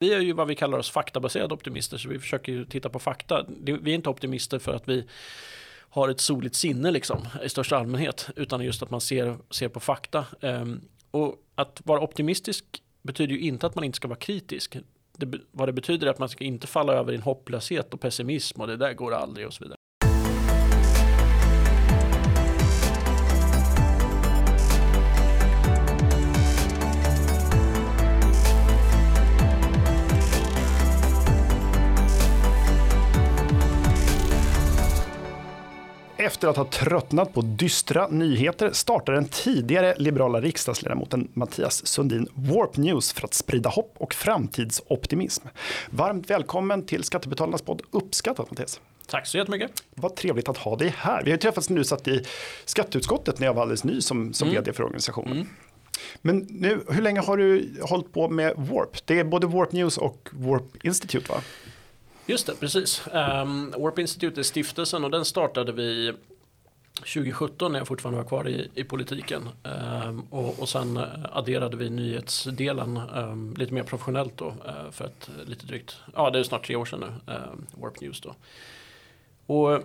Vi är ju vad vi kallar oss faktabaserade optimister, så vi försöker ju titta på fakta. Vi är inte optimister för att vi har ett soligt sinne liksom, i största allmänhet, utan just att man ser, ser på fakta. Ehm, och att vara optimistisk betyder ju inte att man inte ska vara kritisk. Det, vad det betyder är att man ska inte falla över i en hopplöshet och pessimism och det där går aldrig och så vidare. Efter att ha tröttnat på dystra nyheter startar den tidigare liberala riksdagsledamoten Mattias Sundin Warp News för att sprida hopp och framtidsoptimism. Varmt välkommen till Skattebetalarnas podd. Uppskattat Mattias. Tack så jättemycket. Vad trevligt att ha dig här. Vi har ju träffats nu satt i skatteutskottet när jag var alldeles ny som, som mm. vd för organisationen. Mm. Men nu, hur länge har du hållit på med Warp? Det är både Warp News och Warp Institute va? Just det, precis. Um, Warp Institute är stiftelsen och den startade vi 2017 när jag fortfarande var kvar i, i politiken. Um, och, och sen eh, adderade vi nyhetsdelen um, lite mer professionellt då uh, för ett lite drygt, ja det är snart tre år sedan nu, um, Warp News då. Och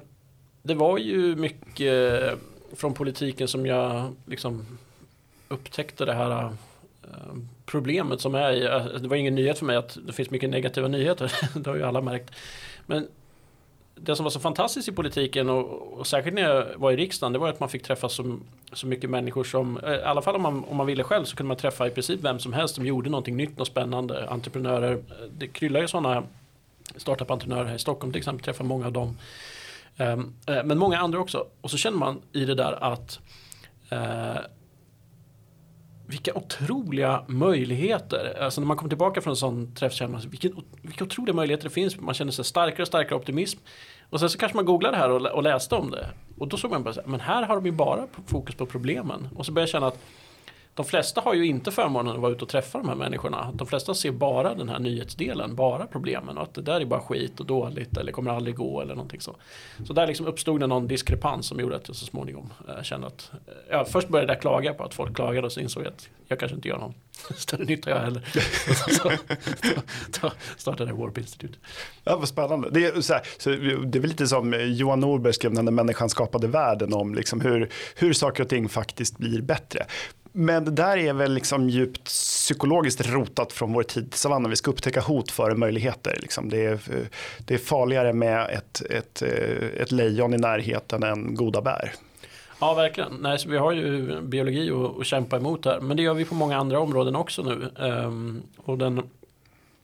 det var ju mycket från politiken som jag liksom upptäckte det här problemet som är, eh, det var ingen nyhet för mig att det finns mycket negativa nyheter, det har ju alla märkt. Men det som var så fantastiskt i politiken och, och, särskilt när jag var i riksdagen det var att man fick träffa så, så mycket människor som, eh, i alla fall om man, om man ville själv så kunde man träffa i princip vem som helst som gjorde någonting nytt och spännande. Entreprenörer, eh, det kryllar ju sådana startup-entreprenörer här i Stockholm till exempel, träffar många av dem. Ehm, men många andra också. Och så känner man i det där att vilka otroliga möjligheter. Alltså när man kommer tillbaka från en sån träff känner man vilka, vilka otroliga möjligheter det finns. Man känner sig starkare och starkare optimism. Och sen så kanske man googlar det här och, och läste om det. Och då såg man bara men här har de ju bara fokus på problemen. Och så börjar jag känna att de flesta har ju inte förmånen att vara ute och träffa de här människorna. De flesta ser bara den här nyhetsdelen, bara problemen och att det där är bara skit och dåligt eller kommer aldrig gå eller någonting så. Så där liksom uppstod det någon diskrepans som gjorde att jag så småningom eh, kände att, eh, ja, först började jag klaga på att folk klagade och så insåg jag att jag kanske inte gör någon större nytta jag heller. så, så, startade jag Warp Institute. Ja, vad spännande. Det är, så, här, så det är väl lite som Johan Norberg skrev när människan skapade världen om liksom hur, hur saker och ting faktiskt blir bättre. Men det där är väl liksom djupt psykologiskt rotat från vår tid i savannen. Vi ska upptäcka hot före möjligheter. Liksom. Det, är, eh, det är farligare med ett, ett, eh, ett lejon i närheten än goda bär. Ja, verkligen. Nej, så vi har ju biologi att, att kämpa emot här. Men det gör vi på många andra områden också nu. Ehm, och den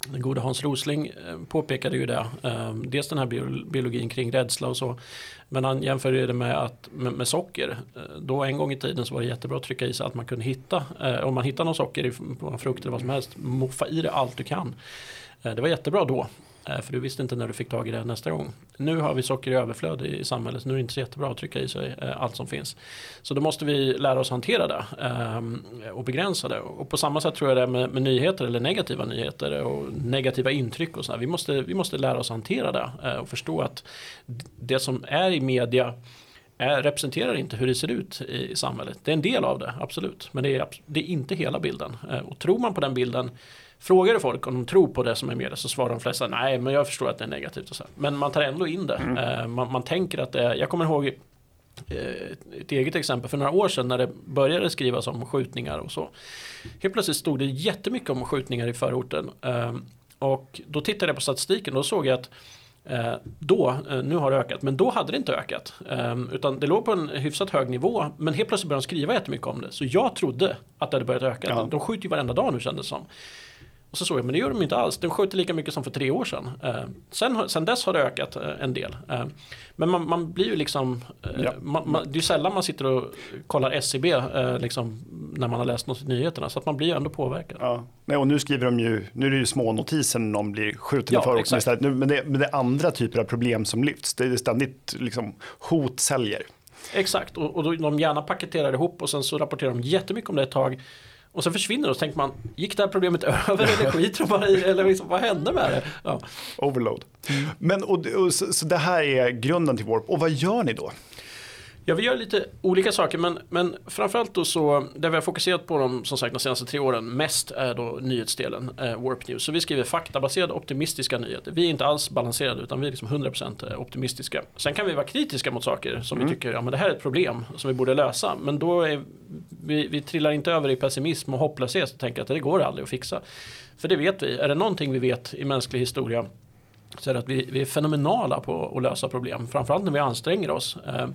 den gode Hans Rosling eh, påpekade ju det. Ehm, dels den här biologin kring rädsla och så. Men han jämförde det med, att, med, med, socker. Eh, då en gång i tiden så var det jättebra att trycka i sig att man kunde hitta. Eh, om man hittar någon socker i en frukt eller vad som helst. Moffa i det allt du kan. Eh, det var jättebra då. Eh, för du visste inte när du fick tag i det nästa gång. Nu har vi socker i överflöd i samhället. Så nu är det inte så jättebra att trycka i sig eh, allt som finns. Så då måste vi lära oss hantera det eh, och begränsa det. Och på samma sätt tror jag det är med, med nyheter eller negativa nyheter och negativa intryck och så. Vi måste, vi måste lära oss hantera det och förstå att det som är i media är, representerar inte hur det ser ut i samhället. Det är en del av det, absolut. Men det är, det är inte hela bilden. Och tror man på den bilden Frågar du folk om de tror på det som är med det så svarar de flesta nej men jag förstår att det är negativt. Och så. Men man tar ändå in det. Mm. Eh, man, man, tänker att det är, jag kommer ihåg eh, ett eget exempel för några år sedan när det började skrivas om skjutningar och så. Helt plötsligt stod det jättemycket om skjutningar i förorten. Ehm, och då tittade jag på statistiken och då såg jag att eh, då, nu har det ökat, men då hade det inte ökat. Utan det låg på en hyfsat hög nivå, men helt plötsligt började de skriva jättemycket om det. Så jag trodde att det hade börjat öka. Ja. De skjuter ju varenda dag nu kändes det som. Och så såg jag, men det gör de inte alls. De skjuter lika mycket som för tre år sedan. Eh, sen, sen dess har det ökat eh, en del. Eh, men man, man, blir ju liksom, eh, ja. man, man, det är sällan man sitter och kollar SCB e liksom, när man har läst något i nyheterna. Så att man blir ju ändå påverkad. Ja. Nej, och nu skriver de ju, nu är det ju små notiser när någon blir skjuten ja, i förorten istället. Men det, men det är andra typer av problem som lyfts. Det är ständigt liksom, hot säljer. Exakt, och, och de gärna paketerar ihop och sen så rapporterar de jättemycket om det ett tag. Och så försvinner det och så tänker man, gick det här problemet över eller skiter de bara i eller liksom, vad hände med det? Ja. Overload. Men och, och, så, så, det här är grunden till Warp. Och vad gör ni då? Ja, vi gör lite olika saker, men, men framförallt då så, där vi har fokuserat på dem som sagt de senaste tre åren, mest är då nyhetsdelen, eh, Warp News. Så vi skriver faktabaserade optimistiska nyheter. Vi är inte alls balanserade, utan vi är liksom 100% optimistiska. Sen kan vi vara kritiska mot saker som mm. vi tycker, ja men det här är ett problem som vi borde lösa. Men då är vi, vi trillar inte över i pessimism och hopplöshet och tänker att det går aldrig att fixa. För det vet vi, är det någonting vi vet i mänsklig historia så är det att vi, vi är fenomenala på att lösa problem, framförallt när vi anstränger oss. Eh,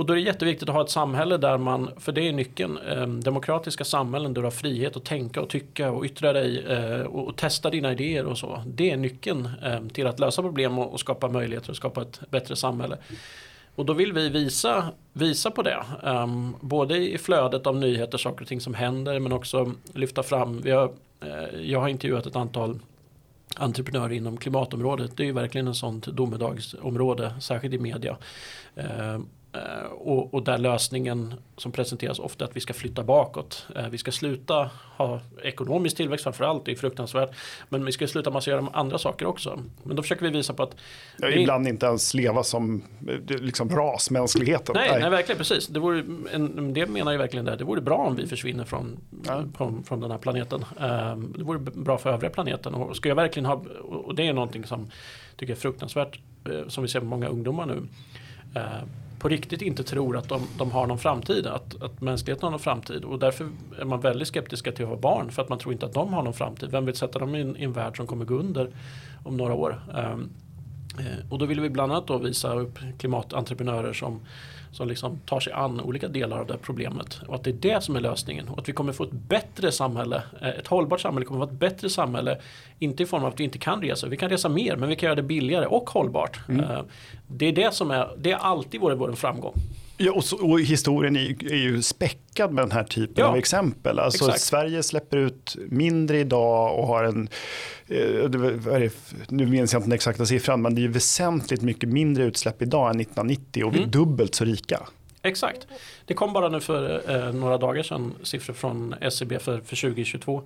och då är det jätteviktigt att ha ett samhälle där man, för det är nyckeln, eh, demokratiska samhällen där du har frihet att tänka och tycka och yttra dig eh, och, och, testa dina idéer och så. Det är nyckeln eh, till att lösa problem och, och, skapa möjligheter och skapa ett bättre samhälle. Och då vill vi visa, visa på det. Um, både i flödet av nyheter, saker och ting som händer men också lyfta fram. Vi har, eh, jag har intervjuat ett antal entreprenörer inom klimatområdet. Det är ju verkligen en sånt domedagsområde, särskilt i media. Ehm, Eh, och, och, där lösningen som presenteras ofta är att vi ska flytta bakåt. Eh, vi ska sluta ha ekonomisk tillväxt framförallt, det är fruktansvärt. Men vi ska sluta massa göra andra saker också. Men då försöker vi visa på att... Ja, ibland inte ens leva som eh, liksom rasmänskligheten. Nej, nej. nej verkligen precis. Det, vore, en, det menar ju verkligen det. Det vore bra om vi försvinner från, ja. från, från den här planeten. Det vore bra för övriga planeten. Och ska jag verkligen ha, och det är någonting som tycker jag är fruktansvärt, som vi ser på många ungdomar nu på riktigt inte tror att de, de har någon framtid, att, att mänskligheten har någon framtid. Och därför är man väldigt skeptiska till att ha barn för att man tror inte att de har någon framtid. Vem vill sätta dem i en, i en värld som kommer gå under om några år? Um, och då vill vi bland annat då visa upp klimatentreprenörer som som liksom tar sig an olika delar av det här problemet. Och att det är det som är lösningen. Och att vi kommer få ett bättre samhälle. Eh, ett hållbart samhälle kommer vara ett bättre samhälle. Inte i form av att vi inte kan resa. Vi kan resa mer men vi kan göra det billigare och hållbart. Mm. Eh, det är det som är, det har alltid varit vår framgång. Ja, och, så, och historien är, är, ju späckad med den här typen ja, av exempel. Alltså, Sverige släpper ut mindre idag och har en, eh, nu minns jag inte den exakta siffran, men det är väsentligt mycket mindre utsläpp idag än 1990 och vi är mm. dubbelt så rika. Exakt. Det kom bara nu för eh, några dagar sedan siffror från SCB e för, för 2022.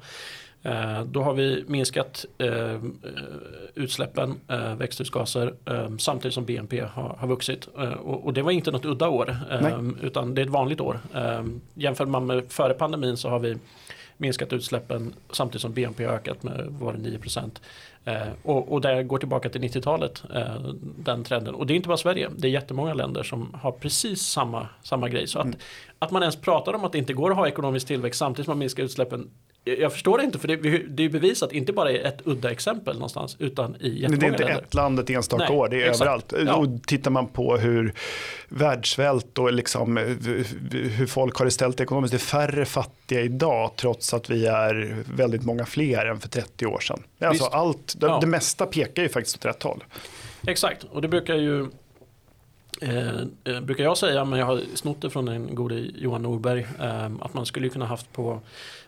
Eh, då har vi minskat eh, utsläppen, eh, växthusgaser, samtidigt som BNP har, vuxit. Och, det var inte något udda år, Nej. utan det är ett vanligt år. Jämför man med före pandemin så har vi minskat utsläppen samtidigt som BNP har ökat med var det 9 Eh, och, och det går tillbaka till 90-talet, eh, den trenden. Och det är inte bara Sverige, det är jättemånga länder som har precis samma, samma grej. Så att, mm. att man ens pratar om att det inte går att ha ekonomisk tillväxt samtidigt som man minskar utsläppen jag förstår det inte för det, det är bevisat inte bara i ett udda exempel någonstans utan i jättemånga Det är inte länder. ett land, ett enstaka år, det är exakt. överallt. Ja. Och tittar man på hur världssvält och liksom, hur folk har det ställt ekonomiskt, det är färre fattiga idag trots att vi är väldigt många fler än för 30 år sedan. Alltså allt, det, ja. det mesta pekar ju faktiskt åt rätt håll. Exakt, och det brukar ju Eh, eh, brukar jag säga, men jag har snott det från den gode Johan Norberg, eh, att man skulle kunna haft på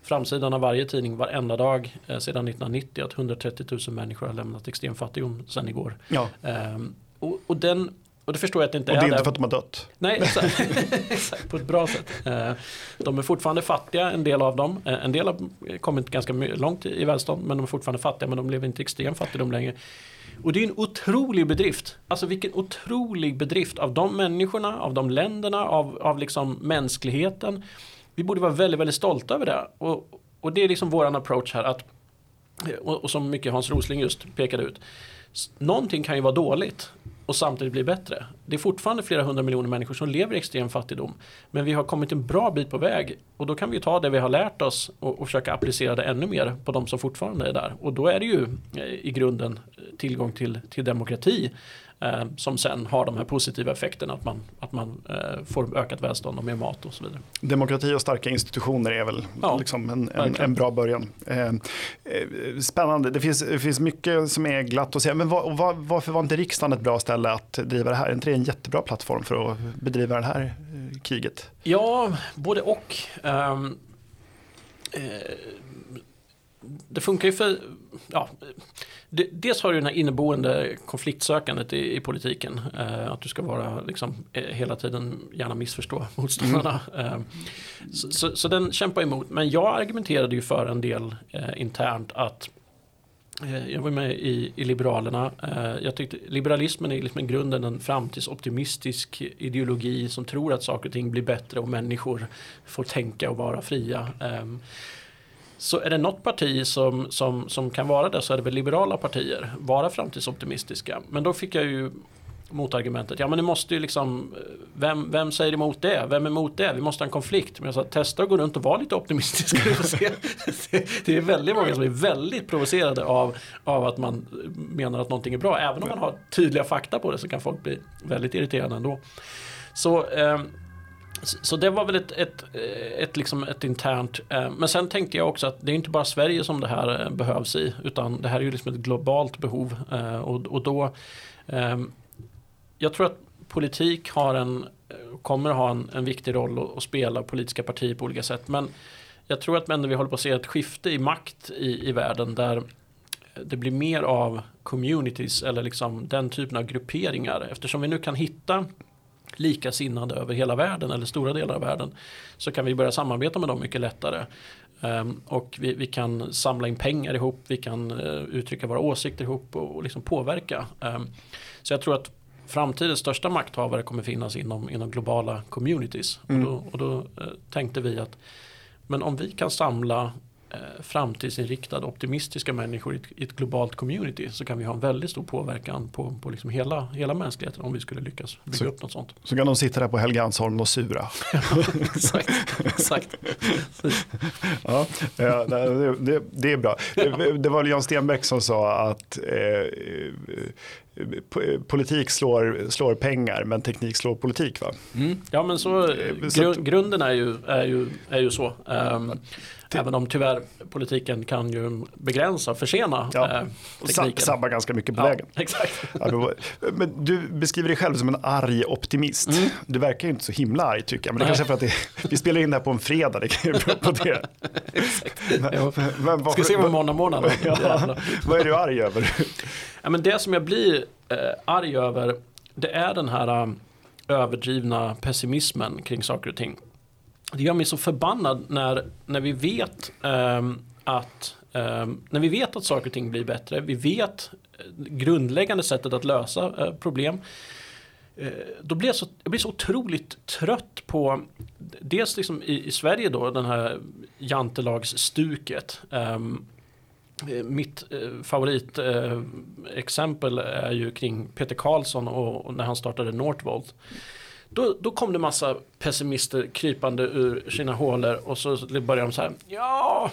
framsidan av varje tidning varenda dag eh, sedan 1990 att 130 000 människor har lämnat extrem fattigdom sedan igår. Ja. Eh, och, och, den, och det förstår jag att det inte och är. Och det är inte för att de har dött. Nej, exakt. exakt på ett bra sätt. Eh, de är fortfarande fattiga, en del av dem. En del har kommit ganska långt i välstånd, men de är fortfarande fattiga, men de lever inte i extrem fattigdom längre. Och det är en otrolig bedrift. Alltså vilken otrolig bedrift av de människorna, av de länderna, av, av liksom mänskligheten. Vi borde vara väldigt, väldigt stolta över det. Och, och det är liksom våran approach här. Att, och, och som mycket Hans Rosling just pekade ut. Någonting kan ju vara dåligt och samtidigt bli bättre. Det är fortfarande flera hundra miljoner människor som lever i extrem fattigdom. Men vi har kommit en bra bit på väg och då kan vi ta det vi har lärt oss och, och försöka applicera det ännu mer på de som fortfarande är där. Och då är det ju eh, i grunden eh, tillgång till, till demokrati eh, som sen har de här positiva effekterna att man, att man eh, får ökat välstånd och mer mat och så vidare. Demokrati och starka institutioner är väl ja, liksom en, en, en, bra början. Eh, eh, spännande, det finns, det finns mycket som är glatt att säga. Men var, var, varför var inte riksdagen ett bra ställe att driva det här? Är inte det en jättebra plattform för att bedriva det här eh, kriget? Ja, både och. Um, det funkar ju för, ja, dels har du den här inneboende konfliktsökandet i, i politiken. Eh, att du ska vara liksom, eh, hela tiden gärna missförstå motståndarna. Mm. Eh, så, så, så, den kämpar emot. Men jag argumenterade ju för en del eh, internt att Eh, jag var med i, i Liberalerna. Jag tyckte liberalismen är liksom i grunden en framtidsoptimistisk ideologi som tror att saker och ting blir bättre och människor får tänka och vara fria. Så är det något parti som, som, som kan vara det så är det väl liberala partier, vara framtidsoptimistiska. Men då fick jag ju motargumentet. Ja men det måste ju liksom, eh, vem, vem säger emot det? Vem är emot det? Vi måste ha en konflikt. Men jag sa testa att gå runt och vara lite optimistisk. det är väldigt många som är väldigt provocerade av, av att man menar att någonting är bra. Även om man har tydliga fakta på det så kan folk bli väldigt irriterade ändå. Så eh, så det var väl ett, ett, eh, ett, liksom ett internt. Eh, men sen tänkte jag också att det är inte bara Sverige som det här eh, behövs i. Utan det här är ju liksom ett globalt behov. Eh, och, och då eh, jag tror att politik har en, kommer att ha en, en viktig roll att spela politiska partier på olika sätt. Men jag tror att vi håller på att se ett skifte i makt i, i världen där det blir mer av communities eller liksom den typen av grupperingar. Eftersom vi nu kan hitta likasinnade över hela världen eller stora delar av världen så kan vi börja samarbeta med dem mycket lättare. Um, och vi, vi, kan samla in pengar ihop, vi kan uh, uttrycka våra åsikter ihop och, och liksom påverka. Um, så jag tror att framtidens största makthavare kommer finnas inom, inom globala communities. Mm. Och då, och då eh, tänkte vi att men om vi kan samla eh, framtidsinriktade, optimistiska människor i ett, i ett, globalt community så kan vi ha en väldigt stor påverkan på, på liksom hela, hela mänskligheten om vi skulle lyckas bygga så, upp något sånt. Så kan de sitta där på Helgeandsholmen och sura. exakt. exakt. ja, det, det, det, är bra. Det var Jan Stenbeck som sa att eh, politik slår, slår pengar men teknik slår politik va? Mm. Ja men så, eh, gru, grunden är ju, är ju, är ju så. Um, Även om tyvärr politiken kan ju begränsa och försena ja. eh, tekniken. Sabba ganska mycket på ja, vägen. Exakt. men du beskriver dig själv som en arg optimist. Mm. Du verkar ju inte så himla arg tycker jag. Men det Nej. kanske är för att det, vi spelar in det här på en fredag. Det kan ju bero på det. exakt. Men, men, Ska se vad måndag morgon. ja, vad är du arg över? Ja, men det som jag blir eh, arg över det är den här um, överdrivna pessimismen kring saker och ting. Det gör mig så förbannad när, när vi vet um, att um, när vi vet att saker och ting blir bättre. Vi vet eh, grundläggande sättet att lösa uh, problem. Uh, då blir jag, så, jag blir så otroligt trött på dels liksom i, i Sverige då den här jantelagsstuket. Um, mitt eh, favoritexempel eh, är ju kring Peter Karlsson och, och när han startade Northvolt. Då, då kom det massa pessimister krypande ur sina hålor och så började de så här. Ja,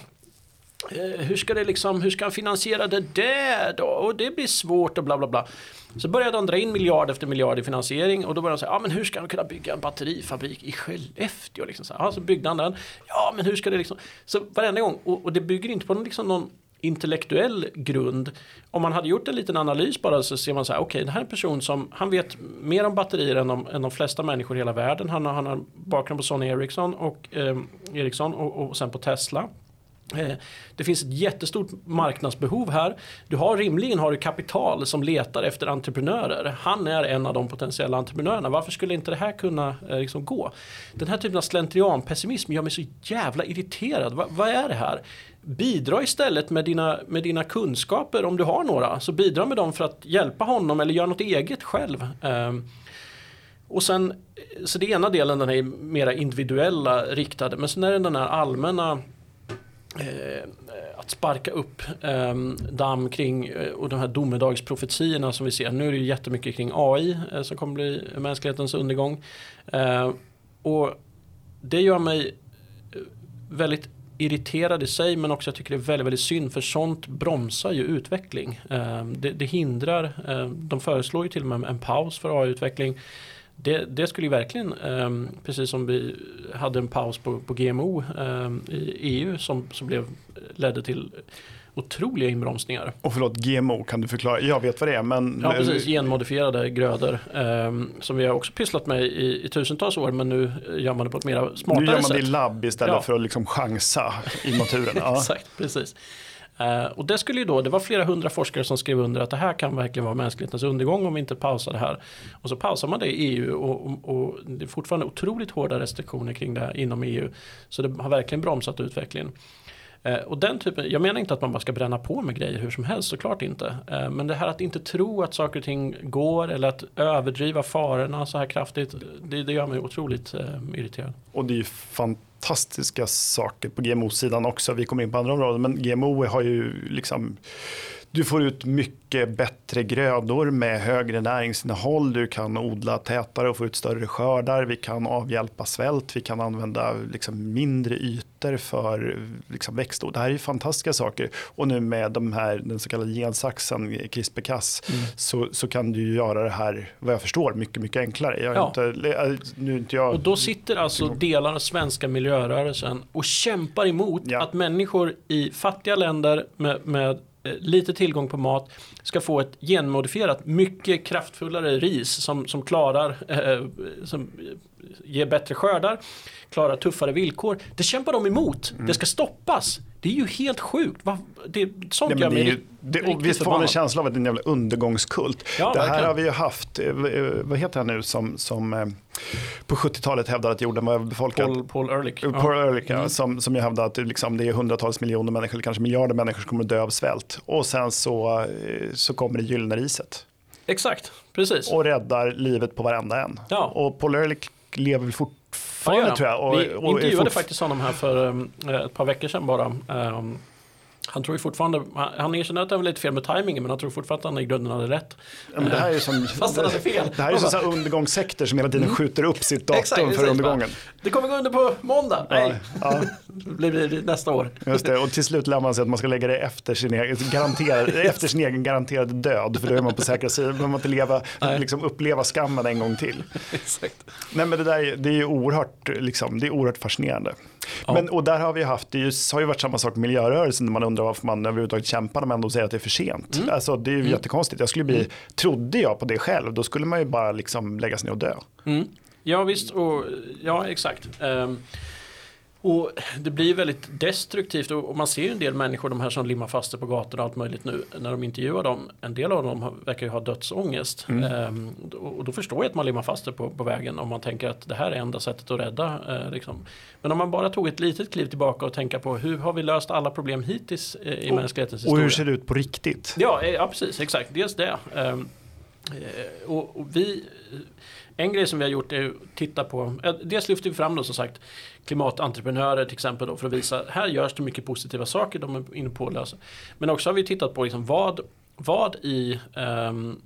eh, hur ska det liksom, hur ska han finansiera det där då? Och det blir svårt och bla bla bla. Så började han dra in miljard efter miljard i finansiering och då började han säga, ja men hur ska han kunna bygga en batterifabrik i Skellefteå? Liksom så, här, ja, så byggde han den. Ja men hur ska det liksom, så varenda gång, och, och det bygger inte på någon, liksom någon intellektuell grund. Om man hade gjort en liten analys bara så ser man så här, okej okay, det här är en person som, han vet mer om batterier än de, än de flesta människor i hela världen. Han har, han har bakgrund på Sony Ericsson och, eh, Ericsson och, och sen på Tesla. Eh, det finns ett jättestort marknadsbehov här. Du har rimligen har du kapital som letar efter entreprenörer. Han är en av de potentiella entreprenörerna. Varför skulle inte det här kunna eh, liksom gå? Den här typen av slentrianpessimism gör mig så jävla irriterad. Va, vad är det här? Bidra istället med dina, med dina kunskaper om du har några. Så bidra med dem för att hjälpa honom eller göra något eget själv. Ehm, och sen, så det ena delen den är mera individuella riktade. Men sen är det den här allmänna eh, att sparka upp eh, damm kring eh, och de här domedagsprofetiorna som vi ser. Nu är det ju jättemycket kring AI eh, som kommer bli mänsklighetens undergång. Ehm, och det gör mig eh, väldigt irriterad i sig men också jag tycker det är väldigt, väldigt synd för sånt bromsar ju utveckling. Ehm, det, det hindrar, ehm, de föreslår ju till och med en paus för AI-utveckling. Det, det, skulle ju verkligen, ehm, precis som vi hade en paus på, på GMO i EU som, som blev, eh, ledde till otroliga inbromsningar. Och förlåt, GMO, kan du förklara? Jag vet vad det är, men... Ja, precis. Genmodifierade grödor. Um, som vi har också pysslat med i, i, tusentals år, men nu gör man det på ett mer smartare sätt. Nu gör man det i labb istället ja. för att liksom chansa i naturen. Ja. Exakt, precis. Uh, och det skulle ju då, det var flera hundra forskare som skrev under att det här kan verkligen vara mänsklighetens undergång om vi inte pausar det här. Och så pausar man det i EU och, och, och det är fortfarande otroligt hårda restriktioner kring det här inom EU. Så det har verkligen bromsat utvecklingen. Eh, och den typen, jag menar inte att man bara ska bränna på med grejer hur som helst, såklart inte. Eh, men det här att inte tro att saker och ting går eller att överdriva farorna så här kraftigt, det, det gör mig otroligt eh, irriterad. Och det är ju fantastiska saker på GMO-sidan också. Vi kommer in på andra områden, men GMO har ju liksom du får ut mycket bättre grödor med högre näringsinnehåll. Du kan odla tätare och få ut större skördar. Vi kan avhjälpa svält. Vi kan använda liksom mindre ytor för liksom växtodling. Det här är fantastiska saker. Och nu med de här, den så kallade gensaxen, CRISPR-Cas, mm. så, så kan du göra det här, vad jag förstår, mycket, mycket enklare. Jag ja. inte, nu inte jag... Och då sitter alltså delar av svenska miljörörelsen och kämpar emot ja. att människor i fattiga länder med, med Eh, lite tillgång på mat ska få ett genmodifierat mycket kraftfullare ris som, som klarar eh, som ger bättre skördar, klarar tuffare villkor. Det kämpar de emot. Mm. Det ska stoppas. Det är ju helt sjukt. Det, sånt ja, gör mig ju, det, Visst får man en känsla av att det är en jävla undergångskult. Ja, det här verkligen. har vi ju haft, eh, vad heter han nu som, som på 70-talet hävdade att jorden var överbefolkad. Paul, Paul Ehrlich. Paul ja. Ehrlich ja, mm. som, som jag hävdade att liksom, det är hundratals miljoner människor, eller kanske miljarder människor som kommer att dö av svält. Och sen så, eh, så kommer det gyllene riset. Exakt, precis. Och räddar livet på varenda en. Ja. Och Paul Ehrlich lever fortfarande ja, tror jag. Och, Vi och intervjuade faktiskt honom här för um, ett par veckor sedan bara. Han tror ju fortfarande, han erkänner att det var lite fel med tajmingen men han tror fortfarande att han i grunden hade rätt. Ja, det här är som, Fast han hade fel. Det här är som undergångssekter som hela tiden mm. skjuter upp sitt datum exakt, för undergången. Det kommer gå under på måndag. Nej, ja. det blir nästa år. Just det, och till slut lär man sig att man ska lägga det efter sin egen, efter sin egen garanterade död. För då är man på säkra sidan, man inte leva, liksom uppleva skammen en gång till. exakt. Nej men det där det är ju oerhört, liksom, det är oerhört fascinerande. Ja. Men, och där har vi haft, det har ju varit samma sak med miljörörelsen, när man undrar varför man överhuvudtaget kämpar när man ändå säger att det är för sent. Mm. Alltså, det är ju mm. jättekonstigt. Jag skulle bli, mm. trodde jag på det själv, då skulle man ju bara liksom lägga sig ner och dö. Mm. Ja visst, och, ja exakt. Um, och det blir väldigt destruktivt och man ser en del människor, de här som limmar fast sig på gator och allt möjligt nu, när de intervjuar dem, en del av dem verkar ju ha dödsångest. Mm. Ehm, och då förstår jag att man limmar fast sig på, på vägen om man tänker att det här är enda sättet att rädda. Eh, liksom. Men om man bara tog ett litet kliv tillbaka och tänka på hur har vi löst alla problem hittills eh, i och, mänsklighetens historia. Och hur ser det ut på riktigt? Ja, eh, ja precis, exakt, dels det. Ehm, eh, Eh, och, och vi eh, en grej som vi har gjort är att titta på, eh, dels lyfter vi fram då som sagt klimatentreprenörer till exempel då för att visa, här görs det mycket positiva saker de är inne på att lösa. Men också har vi tittat på liksom vad, vad i um,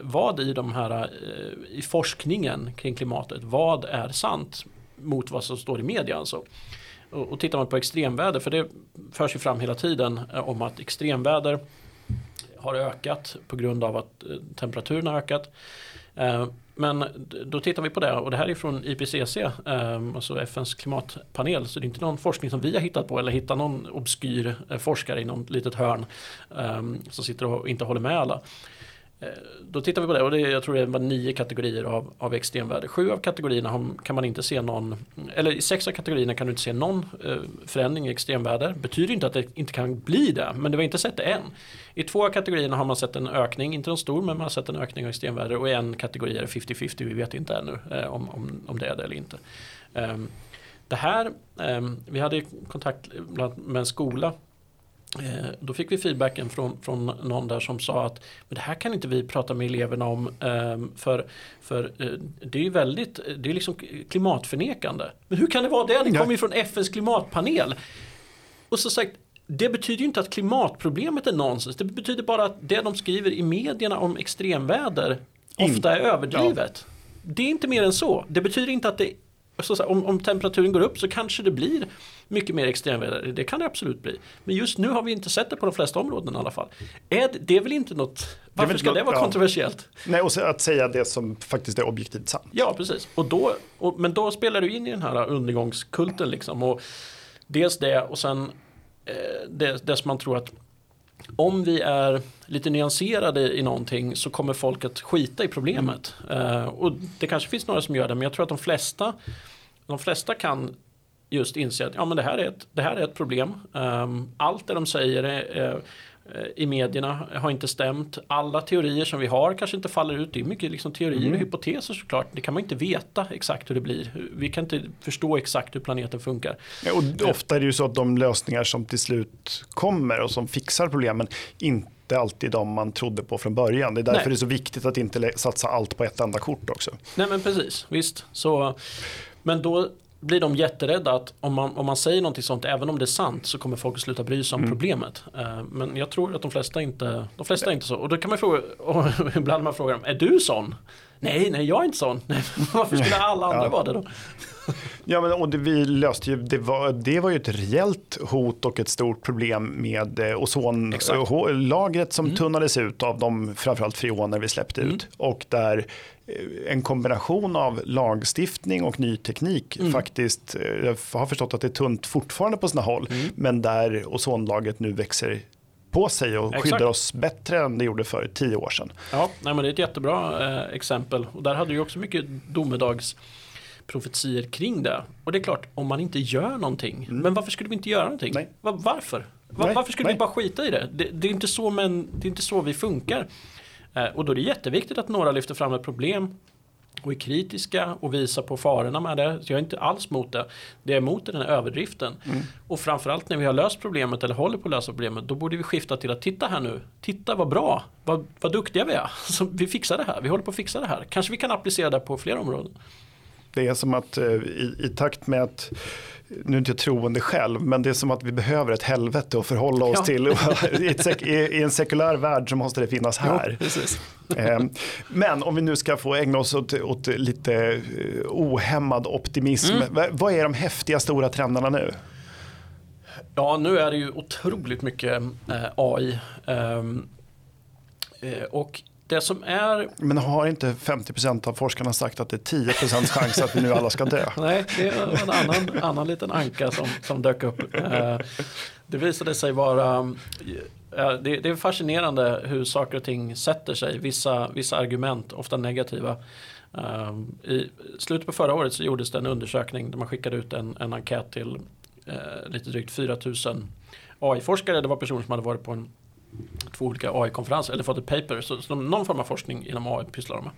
vad i de här i forskningen kring klimatet, vad är sant mot vad som står i media alltså. Och, och tittar man på extremväder, för det förs ju fram hela tiden om att extremväder har ökat på grund av att eh, temperaturen har ökat. Eh, men då tittar vi på det och det här är från IPCC, eh, alltså FNs klimatpanel. Så det är inte någon forskning som vi har hittat på eller hittat någon obskyr forskare i något litet hörn som sitter och inte håller med alla. Eh, då tittar vi på det och det, jag tror det var nio kategorier av, av extremväder. Sju av kategorierna kan man inte se någon, eller i sex av kategorierna kan du inte se någon eh, förändring i extremväder. Betyder inte att det inte kan bli det, men det har inte sett det än. I två av kategorierna har man sett en ökning, inte någon stor, men man har sett en ökning av extremväder och i en kategori är det 50-50, vi vet inte ännu eh, om, om, om det är det eller inte. Ehm, det här, ehm, vi hade kontakt med en skola Eh, då fick vi feedbacken från, från någon där som sa att men det här kan inte vi prata med eleverna om ehm, för, för eh, det är ju väldigt, det är liksom klimatförnekande. Men hur kan det vara det? Det kommer ju från FNs klimatpanel. Och så sagt, det betyder ju inte att klimatproblemet är nonsens. Det betyder bara att det de skriver i medierna om extremväder ofta är överdrivet. Ja. Det är inte mer än så. Det betyder inte att det så, om, om, temperaturen går upp så kanske det blir mycket mer extremväder. Det kan det absolut bli. Men just nu har vi inte sett det på de flesta områden i alla fall. Är det, det är väl inte något, varför det ska det vara ja. kontroversiellt? Nej, och att säga det som faktiskt är objektivt sant. Ja, precis. Och då, och, men då spelar du in i den här undergångskulten liksom. Och dels det och sen eh, det, det som man tror att om vi är lite nyanserade i någonting så kommer folk att skita i problemet. Mm. Uh, och det kanske finns några som gör det men jag tror att de flesta, de flesta kan just inse att ja, men det, här är ett, det här är ett problem. Um, allt det de säger är, är i medierna har inte stämt. Alla teorier som vi har kanske inte faller ut. Det är mycket liksom teorier mm. och hypoteser såklart. Det kan man inte veta exakt hur det blir. Vi kan inte förstå exakt hur planeten funkar. Ja, och ofta är det ju så att de lösningar som till slut kommer och som fixar problemen inte alltid de man trodde på från början. Det är därför Nej. det är så viktigt att inte satsa allt på ett enda kort också. Nej men precis, visst. Så, men då blir de jätterädda att om man, om man säger någonting sånt, även om det är sant, så kommer folk att sluta bry sig om mm. problemet. Uh, men jag tror att de flesta inte, de flesta är inte så. Och då kan man fråga, och ibland man frågar dem, är du sån? Nej, nej, jag är inte sån. Nej, varför skulle alla andra ja. vara det då? Ja, men och det, vi löste ju, det var, det var ju ett reellt hot och ett stort problem med eh, ozonlagret som mm. tunnades ut av de framförallt freoner vi släppte mm. ut. Och där eh, en kombination av lagstiftning och ny teknik mm. faktiskt, eh, jag har förstått att det är tunt fortfarande på sina håll, mm. men där ozonlagret nu växer på sig och Exakt. skyddar oss bättre än det gjorde för tio år sedan. Ja, nej, men det är ett jättebra eh, exempel och där hade ju också mycket domedags profetier kring det. Och det är klart, om man inte gör någonting, mm. men varför skulle vi inte göra någonting? Nej. Var, varför? Var, varför skulle Nej. vi bara skita i det? det? Det, är inte så, men det är inte så vi funkar. Eh, och då är det jätteviktigt att några lyfter fram ett problem och är kritiska och visar på farorna med det. Så jag är inte alls mot det. Det jag är emot är den här överdriften. Mm. Och framförallt när vi har löst problemet eller håller på att lösa problemet. Då borde vi skifta till att titta här nu. Titta vad bra. Vad, vad duktiga vi är. Så vi fixar det här. Vi håller på att fixa det här. Kanske vi kan applicera det på fler områden. Det är som att eh, i, i takt med att nu är inte jag troende själv, men det är som att vi behöver ett helvete att förhålla oss ja. till. I, I, en sekulär värld så måste det finnas här. Ja, men om vi nu ska få ägna oss åt, åt lite eh, ohämmad optimism. Mm. Vad är de häftiga stora trenderna nu? Ja, nu är det ju otroligt mycket eh, AI. Um, eh, och det som är... Men har inte 50% av forskarna sagt att det är 10% chans att vi nu alla ska dö? Nej, det är en annan, annan liten anka som, som dök upp. Eh, det visade sig vara det, är fascinerande hur saker och ting sätter sig. Vissa, vissa argument, ofta negativa. Eh, I slutet på förra året så gjordes det en undersökning där man skickade ut en, en enkät till eh, lite drygt 4000 AI-forskare. Det var personer som hade varit på en två olika AI-konferenser eller fått ett paper. Så, så någon form av forskning inom AI pysslar de med.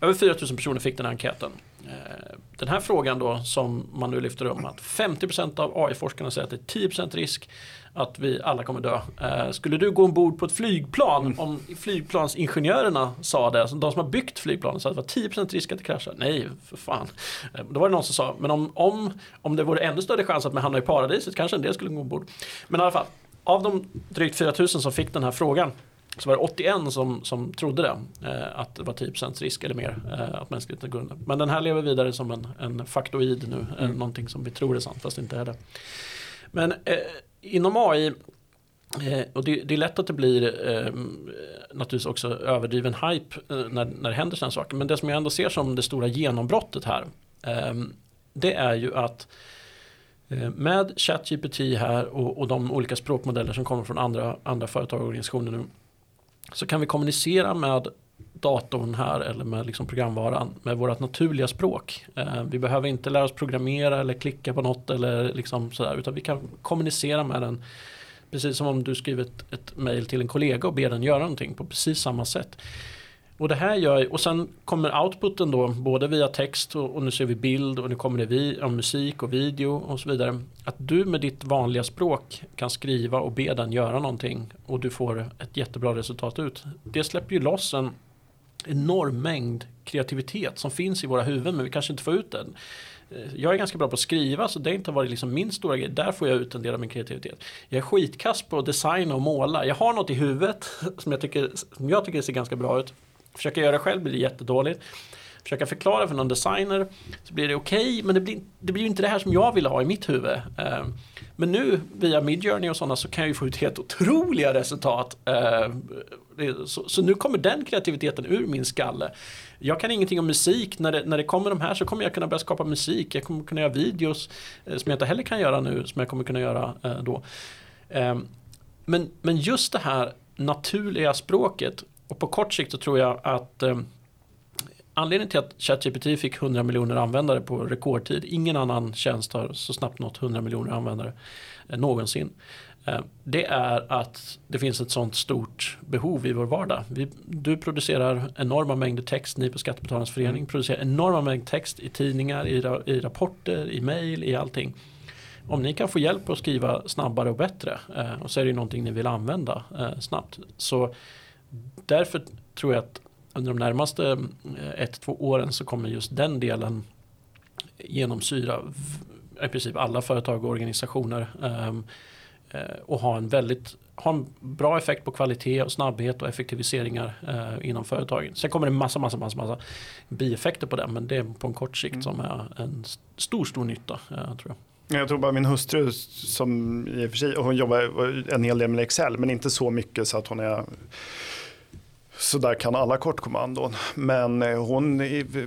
Över 4000 personer fick den här enkäten. Eh, den här frågan då som man nu lyfter upp att 50% av AI-forskarna säger att det är 10% risk att vi alla kommer dö. Eh, skulle du gå ombord på ett flygplan mm. om flygplansingenjörerna sa det, alltså de som har byggt flygplanen sa att det var 10% risk att det kraschar. Nej, för fan. Eh, då var det någon som sa, men om, om, om det vore ännu större chans att man hamnar i paradiset kanske en del skulle gå ombord. Men i alla fall, av de drygt 4000 som fick den här frågan så var det 81 som, som trodde det. Eh, att det var 10% risk eller mer eh, att mänskligheten går under. Men den här lever vidare som en, en faktoid nu. Eh, mm. någonting som vi tror är sant fast det inte är det. Men eh, inom AI eh, och det, det, är lätt att det blir eh, naturligtvis också överdriven hype när, när det händer sådana saker. Men det som jag ändå ser som det stora genombrottet här. det är ju att Eh, Eh, med ChatGPT här och, och, de olika språkmodeller som kommer från andra, andra företag och organisationer nu så kan vi kommunicera med datorn här eller med liksom programvaran med vårt naturliga språk. Eh, vi behöver inte lära oss programmera eller klicka på något eller liksom sådär utan vi kan kommunicera med den precis som om du skriver ett, ett mail till en kollega och ber den göra någonting på precis samma sätt. Och det här gör, och sen kommer outputen då både via text och, och nu ser vi bild och nu kommer det vi, om musik och video och så vidare. Att du med ditt vanliga språk kan skriva och be den göra någonting och du får ett jättebra resultat ut. Det släpper ju loss en enorm mängd kreativitet som finns i våra huvuden men vi kanske inte får ut den. Eh, jag är ganska bra på att skriva så det har inte varit liksom min stora grej. Där får jag ut en del av min kreativitet. Jag är skitkass på att designa och måla. Jag har något i huvudet som jag tycker, som jag tycker ser ganska bra ut. Försöka göra det själv blir det jättedåligt. Försöka förklara för någon designer så blir det okej okay, men det blir, det blir inte det här som jag vill ha i mitt huvud. Eh, men nu via Midjourney och sådana så kan jag ju få ut helt otroliga resultat. Eh, så, så, nu kommer den kreativiteten ur min skalle. Jag kan ingenting om musik. När det, när det kommer de här så kommer jag kunna börja skapa musik. Jag kommer kunna göra videos eh, som jag inte heller kan göra nu som jag kommer kunna göra då. Men, men just det här naturliga språket och på kort sikt så tror jag att eh, anledningen till att ChatGPT fick 100 miljoner användare på rekordtid, ingen annan tjänst har så snabbt nått 100 miljoner användare eh, någonsin. Eh, det är att det finns ett sånt stort behov i vår vardag. Vi, du producerar enorma mängder text, ni på Skattebetalarnas förening mm. producerar enorma mängder text i tidningar, i, i rapporter, i mejl, i allting. Om ni kan få hjälp att skriva snabbare och bättre eh, och så är det någonting ni vill använda eh, snabbt. Så därför tror jag att under de närmaste eh, ett, två åren så kommer just den delen genomsyra i princip alla företag och organisationer. Um, uh, och ha en väldigt ha en bra effekt på kvalitet och snabbhet och effektiviseringar uh, inom företagen. Sen kommer det massa, massa, massa, massa bieffekter på det. Men det är på en kort sikt mm. som är en stor, stor nytta tror jag. Jag tror bara min hustru som i och för sig, hon jobbar en hel del med Excel men inte så mycket så att hon är så där kan alla kortkommandon. Men eh, hon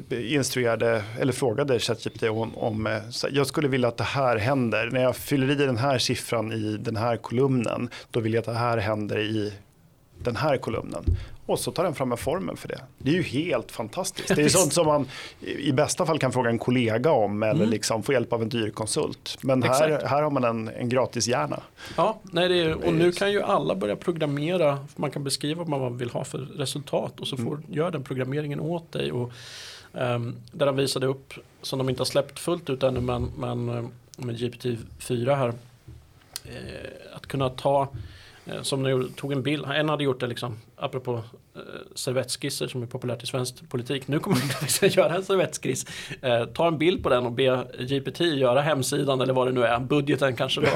instruerade, eller frågade ChatGPT om, eh, om jag skulle vilja att det här händer. När jag fyller i den här siffran i den här kolumnen, då vill jag att det här händer i den här kolumnen. Och så tar den fram en formel för det. Det är ju helt fantastiskt. Det är sånt som man i bästa fall kan fråga en kollega om eller mm. liksom få hjälp av en dyr konsult. Men här, här har man en, en gratis hjärna. Ja, nej är, och nu kan ju alla börja programmera. Man kan beskriva vad man vill ha för resultat och så får, mm. gör den programmeringen åt dig. Och, um, där de visade upp, som de inte har släppt fullt ut ännu, men, men eh, med GPT-4 här. Eh, att kunna ta Eh, som nu tog en bild, en hade gjort det liksom, apropå eh, servettskisser som är populärt i svensk politik. Nu kommer man liksom göra en servettskiss, eh, ta en bild på den och be GPT göra hemsidan eller vad det nu är, budgeten kanske då,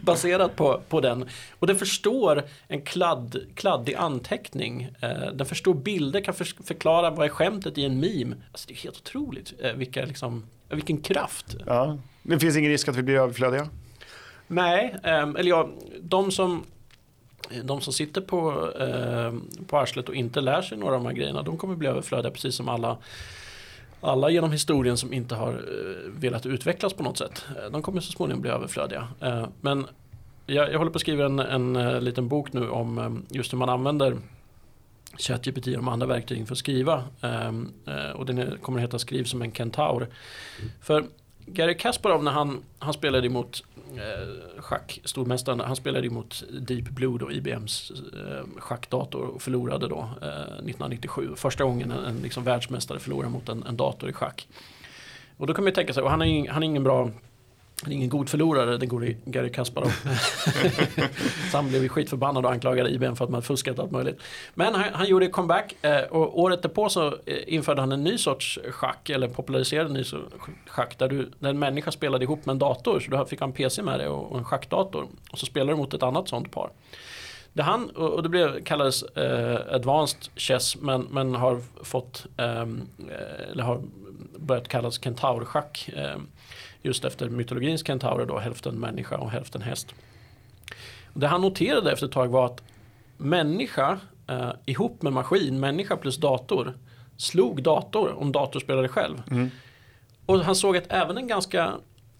baserat på, på den. Och den förstår en kladd, kladdig anteckning, eh, den förstår bilder, kan för, förklara vad är skämtet i en meme. Alltså det är helt otroligt eh, vilka, liksom, vilken kraft. Ja. Det finns ingen risk att vi blir överflödiga? Nej, ehm, eller ja, de som de som sitter på, eh, på arslet och inte lär sig några av de här grejerna, de kommer bli överflödiga precis som alla alla genom historien som inte har eh, velat utvecklas på något sätt. Eh, de kommer så småningom bli överflödiga. Eh, men jag, jag, håller på att skriva en, en, en eh, liten bok nu om eh, just hur man använder ChatGPT och de andra verktygen för att skriva. Ehm, eh, och den kommer att heta Skriv som en kentaur. För Gary Kasparov när han, han spelade emot eh, schackstormästaren, han spelade ju mot Deep Blue då, IBMs eh, schackdator och förlorade då eh, 1997. Första gången en, en liksom världsmästare förlorar mot en, en dator i schack. Och då kan man ju tänka sig, och han är, han är ingen bra ingen god förlorare, den gode Gary Kasparov. så han blev skitförbannad och anklagade IBM för att man fuskat allt möjligt. Men han, han gjorde comeback eh, och året därpå så eh, införde han en ny sorts schack, eller populariserade en ny sorts schack där, du, där en människa spelade ihop med en dator. Så du fick ha en PC med dig och, och en schackdator. Och så spelade du mot ett annat sånt par. Det han, och det blev, kallades eh, Advanced Chess men, men har fått, ehm, eh, eller har börjat kallas Kentaur-schack. Eh, just efter mytologins kentaurer då, hälften människa och hälften häst. Det han noterade efter ett tag var att människa eh, ihop med maskin, människa plus dator, slog dator om dator spelade själv. Mm. Och han såg att även en ganska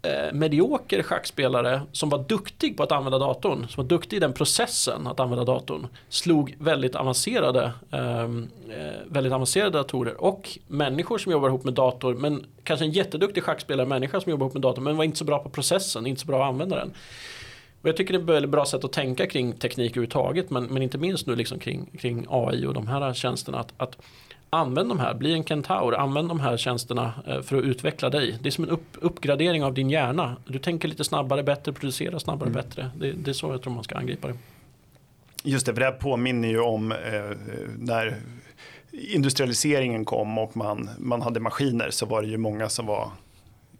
eh, medioker schackspelare som var duktig på att använda datorn, som var duktig i den processen att använda datorn, slog väldigt avancerade, ehm, eh, väldigt avancerade datorer. Och människor som jobbar ihop med dator, men kanske en jätteduktig schackspelare, människa som jobbar ihop med dator, men var inte så bra på processen, inte så bra att använda den. Och jag tycker det är ett väldigt bra sätt att tänka kring teknik överhuvudtaget, men, men inte minst nu liksom kring, kring AI och de här tjänsterna. Att, att Använd de här, bli en kentaur, använd de här tjänsterna eh, för att utveckla dig. Det är som en upp, uppgradering av din hjärna. Du tänker lite snabbare, bättre, producerar snabbare, mm. bättre. Det, det, är så jag tror man ska angripa det. Just det, för det här påminner ju om eh, när industrialiseringen kom och man, man hade maskiner så var det ju många som var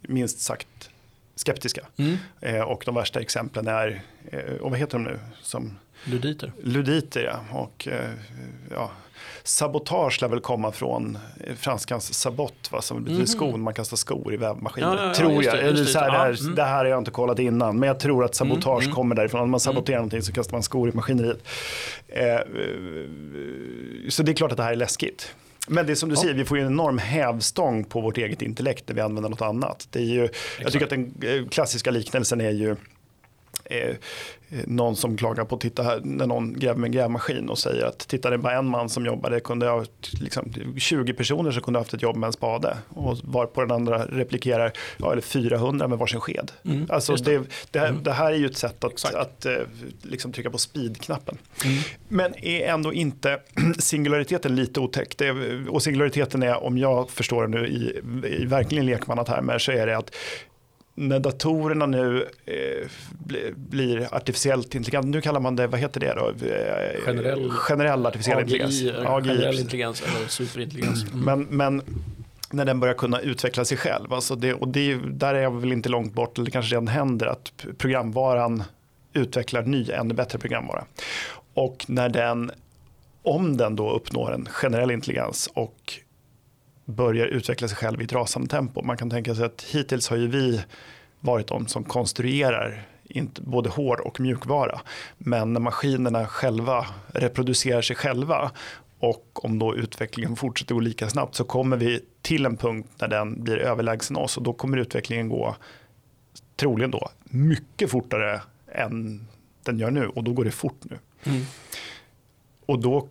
minst sagt skeptiska. Mm. Eh, och de värsta exemplen är, eh, och vad heter de nu? Som, Luditer. Luditer ja. Och, eh, ja sabotage lär väl komma från eh, franskans sabot, va, som betyder mm. skon, man kastar skor i vävmaskiner. Ja, ja, tror jag. Det, det, här, det, här, mm. det här har jag inte kollat innan, men jag tror att sabotage mm. kommer därifrån. Om man saboterar mm. någonting så kastar man skor i maskineriet. Eh, så det är klart att det här är läskigt. Men det är som du ja. säger, vi får ju en enorm hävstång på vårt eget intellekt när vi använder något annat. Det är ju, jag tycker att den eh, klassiska liknelsen är ju eh, någon som klagar på att titta här, när någon gräver med en grävmaskin och säger att titta det är bara en man som jobbar, det kunde ha liksom, 20 personer som kunde ha haft ett jobb med en spade och var på den andra replikerar, ja, eller 400 med varsin sked. Mm, alltså det. Det, det, här, mm. det, här, är ju ett sätt att, att, att eh, liksom trycka på speed-knappen. Mm. Men är ändå inte singulariteten lite otäck? och singulariteten är, om jag förstår det nu i, i verkligen lekmannatermer, så är det att när datorerna nu eh, blir artificiellt intelligenta, nu kallar man det, vad heter det då? Eh, generell, generell artificiell AGI, intelligens. AGI, generell intelligens eller superintelligens. Mm. Men, men när den börjar kunna utveckla sig själv, alltså det, och det, där är jag väl inte långt bort, eller det kanske redan händer, att programvaran utvecklar ny, ännu bättre programvara. Och när den, om den då uppnår en generell intelligens och börjar utveckla sig själv i ett rasande tempo. Man kan tänka sig att hittills har ju vi varit de som konstruerar både hård och mjukvara. Men när maskinerna själva reproducerar sig själva och om då utvecklingen fortsätter gå lika snabbt så kommer vi till en punkt när den blir överlägsen oss och då kommer utvecklingen gå troligen då mycket fortare än den gör nu och då går det fort nu. Mm. Och då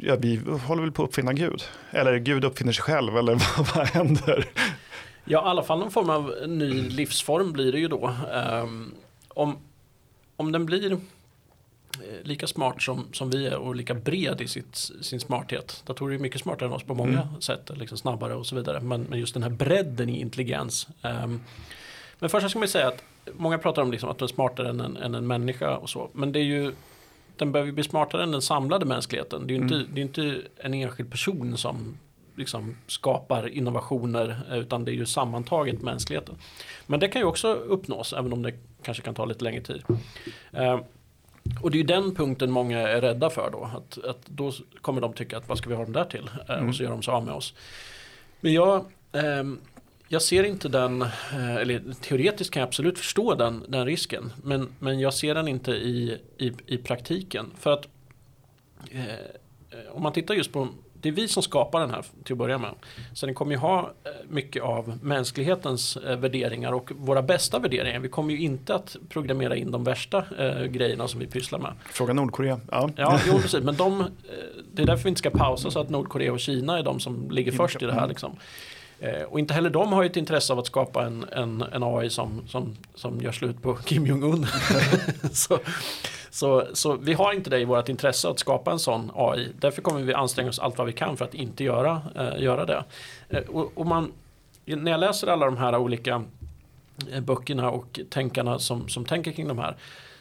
ja, vi håller väl på att uppfinna Gud. Eller Gud uppfinner sig själv, eller vad, vad händer? Ja, i alla fall någon form av ny livsform blir det ju då. Um, om, om den blir eh, lika smart som, som vi är och lika bred i sitt, sin smarthet. Datorer är mycket smartare än oss på många mm. sätt, liksom snabbare och så vidare. Men, men just den här bredden i intelligens. Um, men först ska man säga att många pratar om liksom att den är smartare än en, än en människa och så. Men det är ju den behöver bli smartare än den samlade mänskligheten. Det är ju inte, mm. det är inte en enskild person som liksom skapar innovationer utan det är ju sammantaget mänskligheten. Men det kan ju också uppnås även om det kanske kan ta lite längre tid. Eh, och det är ju den punkten många är rädda för då. Att, att då kommer de tycka att vad ska vi ha dem där till? Eh, mm. Och så gör de sig av med oss. Men jag eh, jag ser inte den, eh, eller teoretiskt kan jag absolut förstå den, den risken. Men, men jag ser den inte i, i, i praktiken. För att eh, om man tittar just på, det är vi som skapar den här till att börja med. Så den kommer ju ha eh, mycket av mänsklighetens eh, värderingar och våra bästa värderingar. Vi kommer ju inte att programmera in de värsta eh, grejerna som vi pysslar med. Fråga Nordkorea. Ja, ja jo, precis. Men de, det är därför vi inte ska pausa så att Nordkorea och Kina är de som ligger först i det här. Liksom. Eh, och inte heller de har ett intresse av att skapa en, en, en AI som, som, som gör slut på Kim Jong-Un. så, så, så, vi har inte det i vårt intresse att skapa en sån AI. Därför kommer vi anstränga oss allt vad vi kan för att inte göra, eh, göra det. Eh, och, och, man, när jag läser alla de här olika eh, böckerna och tänkarna som, som tänker kring de här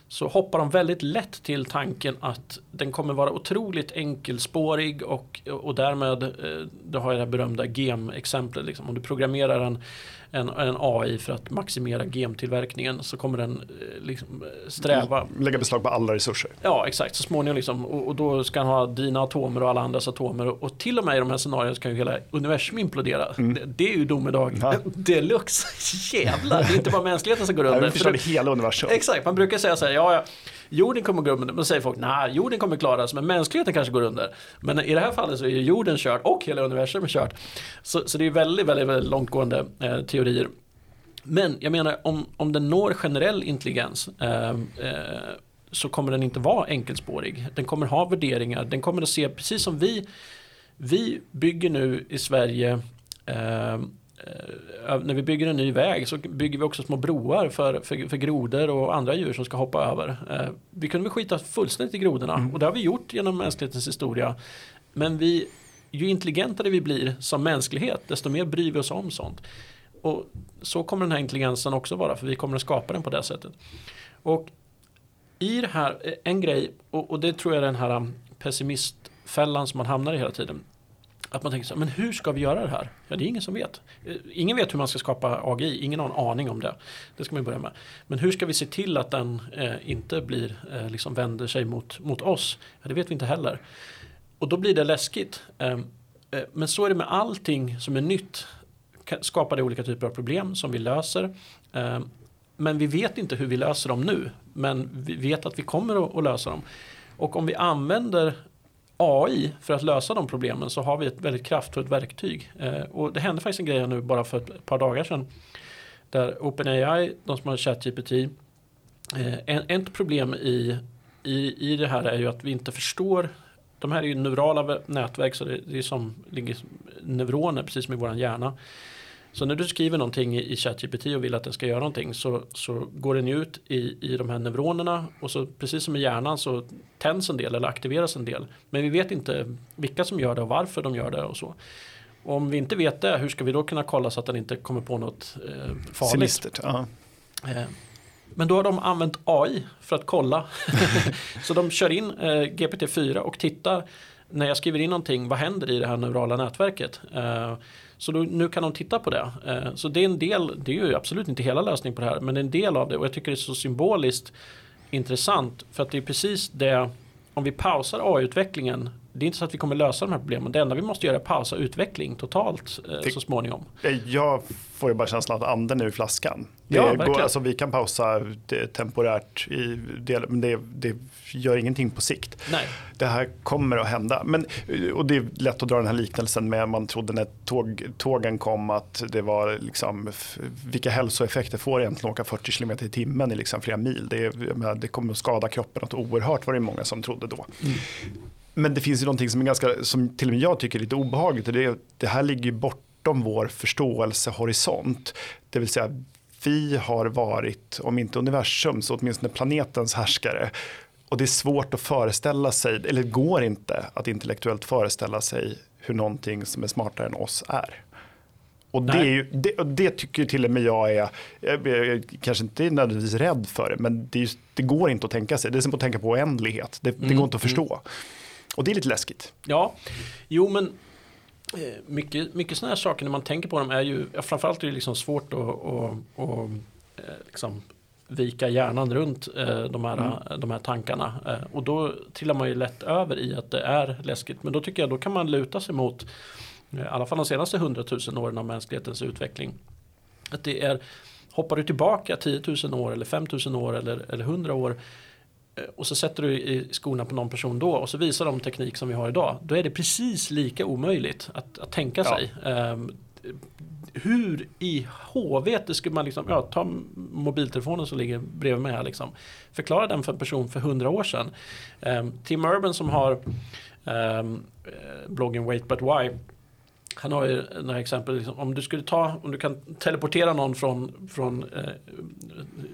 så hoppar de väldigt lätt till tanken att den kommer vara otroligt enkelspårig och, och därmed, eh, då har jag det berömda GEM-exemplet, liksom. om du programmerar en, en, en AI för att maximera GEM-tillverkningen så kommer den eh, liksom eh, sträva. Lägga beslag på alla resurser. Ja, exakt. Så småningom liksom, och, och, då ska den ha dina atomer och alla andras atomer. Och, och till och med i de här scenarierna så kan ju hela universum implodera. Mm. Det, det, är ju domedag ja. deluxe. Jävlar, det är inte bara mänskligheten som går under. Ja, vi förstör hela universum. Exakt, man brukar säga så här, ja, ja jorden kommer gå under. Men då säger folk, nej, jorden kommer klara sig, men mänskligheten kanske går under. Men i det här fallet så är jorden kört och hela universum är kört. Så, så det är väldigt, väldigt, väldigt långtgående eh, teorier. Men jag menar, om, om den når generell intelligens eh, eh, så kommer den inte vara enkelspårig. Den kommer ha värderingar, den kommer att se precis som vi vi bygger nu i Sverige Eh, när vi bygger en ny väg så bygger vi också små broar för, för, för grodor och andra djur som ska hoppa över. Eh, vi kunde väl skita fullständigt i grodorna mm. och det har vi gjort genom mänsklighetens historia. Men vi, ju intelligentare vi blir som mänsklighet desto mer bryr vi oss om sånt. Och så kommer den här intelligensen också vara för vi kommer att skapa den på det sättet. Och i det här, eh, en grej, och, och det tror jag är den här pessimistfällan som man hamnar i hela tiden. Att man tänker så här, men hur ska vi göra det här? Ja, det är ingen som vet. Eh, ingen vet hur man ska skapa AGI, ingen har en aning om det. Det ska man börja med. Men hur ska vi se till att den eh, inte blir, eh, liksom vänder sig mot, mot oss? Ja, det vet vi inte heller. Och då blir det läskigt. Ehm, eh, men så är det med allting som är nytt. Skapar det olika typer av problem som vi löser. Ehm, men vi vet inte hur vi löser dem nu. Men vi vet att vi kommer att, att lösa dem. Och om vi använder AI för att lösa de problemen så har vi ett väldigt kraftfullt verktyg. Eh, och det hände faktiskt en grej nu bara för ett par dagar sedan. Där OpenAI, de som har ChatGPT, Eh, ett problem i, i, i det här är ju att vi inte förstår de här är ju neurala nätverk så det, det är som ligger neuroner precis som i våran hjärna. Så när du skriver någonting i ChatGPT och vill att den ska göra någonting så, så går den ut i, i de här neuronerna och så precis som i hjärnan så tänds en del eller aktiveras en del. Men vi vet inte vilka som gör det och varför de gör det och så. Och om vi inte vet det, hur ska vi då kunna kolla så att den inte kommer på något eh, farligt? Sinistert, uh eh, men då har de använt AI för att kolla. så de kör in eh, GPT-4 och tittar när jag skriver in någonting, vad händer i det här neurala nätverket? Så då, nu kan de titta på det. Eh, så det är en del, det är ju absolut inte hela lösningen på det här, men det är en del av det och jag tycker det är så symboliskt intressant för att det är precis det, om vi pausar AI-utvecklingen det är inte så att vi kommer lösa de här problemen. Det enda vi måste göra är pausa utveckling totalt eh, så småningom. Jag får ju bara känslan att anden är i flaskan. Det ja, går, alltså, vi kan pausa det temporärt, i del, men det, det, gör ingenting på sikt. Nej. Det här kommer att hända. Men, och det är lätt att dra den här liknelsen med man trodde när tåg, tågen kom att det var liksom, vilka hälsoeffekter får egentligen åka 40 km i timmen i liksom flera mil. Det, det kommer att skada kroppen något oerhört var det många som trodde då. Mm. Men det finns ju någonting som, är ganska, som till och med jag tycker är lite obehagligt. Och det, det här ligger bortom vår förståelsehorisont. Det vill säga vi har varit, om inte universum, så åtminstone planetens härskare. Och det är svårt att föreställa sig, eller det går inte att intellektuellt föreställa sig hur någonting som är smartare än oss är. Och det, ju, det, det, tycker till och med jag är, jag, jag kanske inte är nödvändigtvis rädd för det, men det, just, det, går inte att tänka sig. Det är som att tänka på oändlighet. Det, mm. går inte att förstå. Mm. Och det är lite läskigt. Ja, jo men eh, mycket, mycket sådana här saker när man tänker på dem är ju, framförallt är det liksom svårt att, att, att eh, liksom vika hjärnan runt eh, de, här, mm. de här tankarna. och då trillar man ju lätt över i att det är läskigt. Men då tycker jag då kan man luta sig mot i alla fall de senaste hundratusen åren av mänsklighetens utveckling. Att det är, hoppar du tillbaka 10 000 år eller 5 000 år eller, eller 100 år och så sätter du i skorna på någon person då och så visar de teknik som vi har idag. Då är det precis lika omöjligt att, att tänka ja. sig. Um, hur i HV skulle man liksom, ja, ta mobiltelefonen som ligger bredvid mig här liksom. Förklara den för en person för hundra år sedan. Um, Tim Urban som har um, bloggen Wait But Why han har ju några exempel, liksom, om du skulle ta, om du kan teleportera någon från, från eh,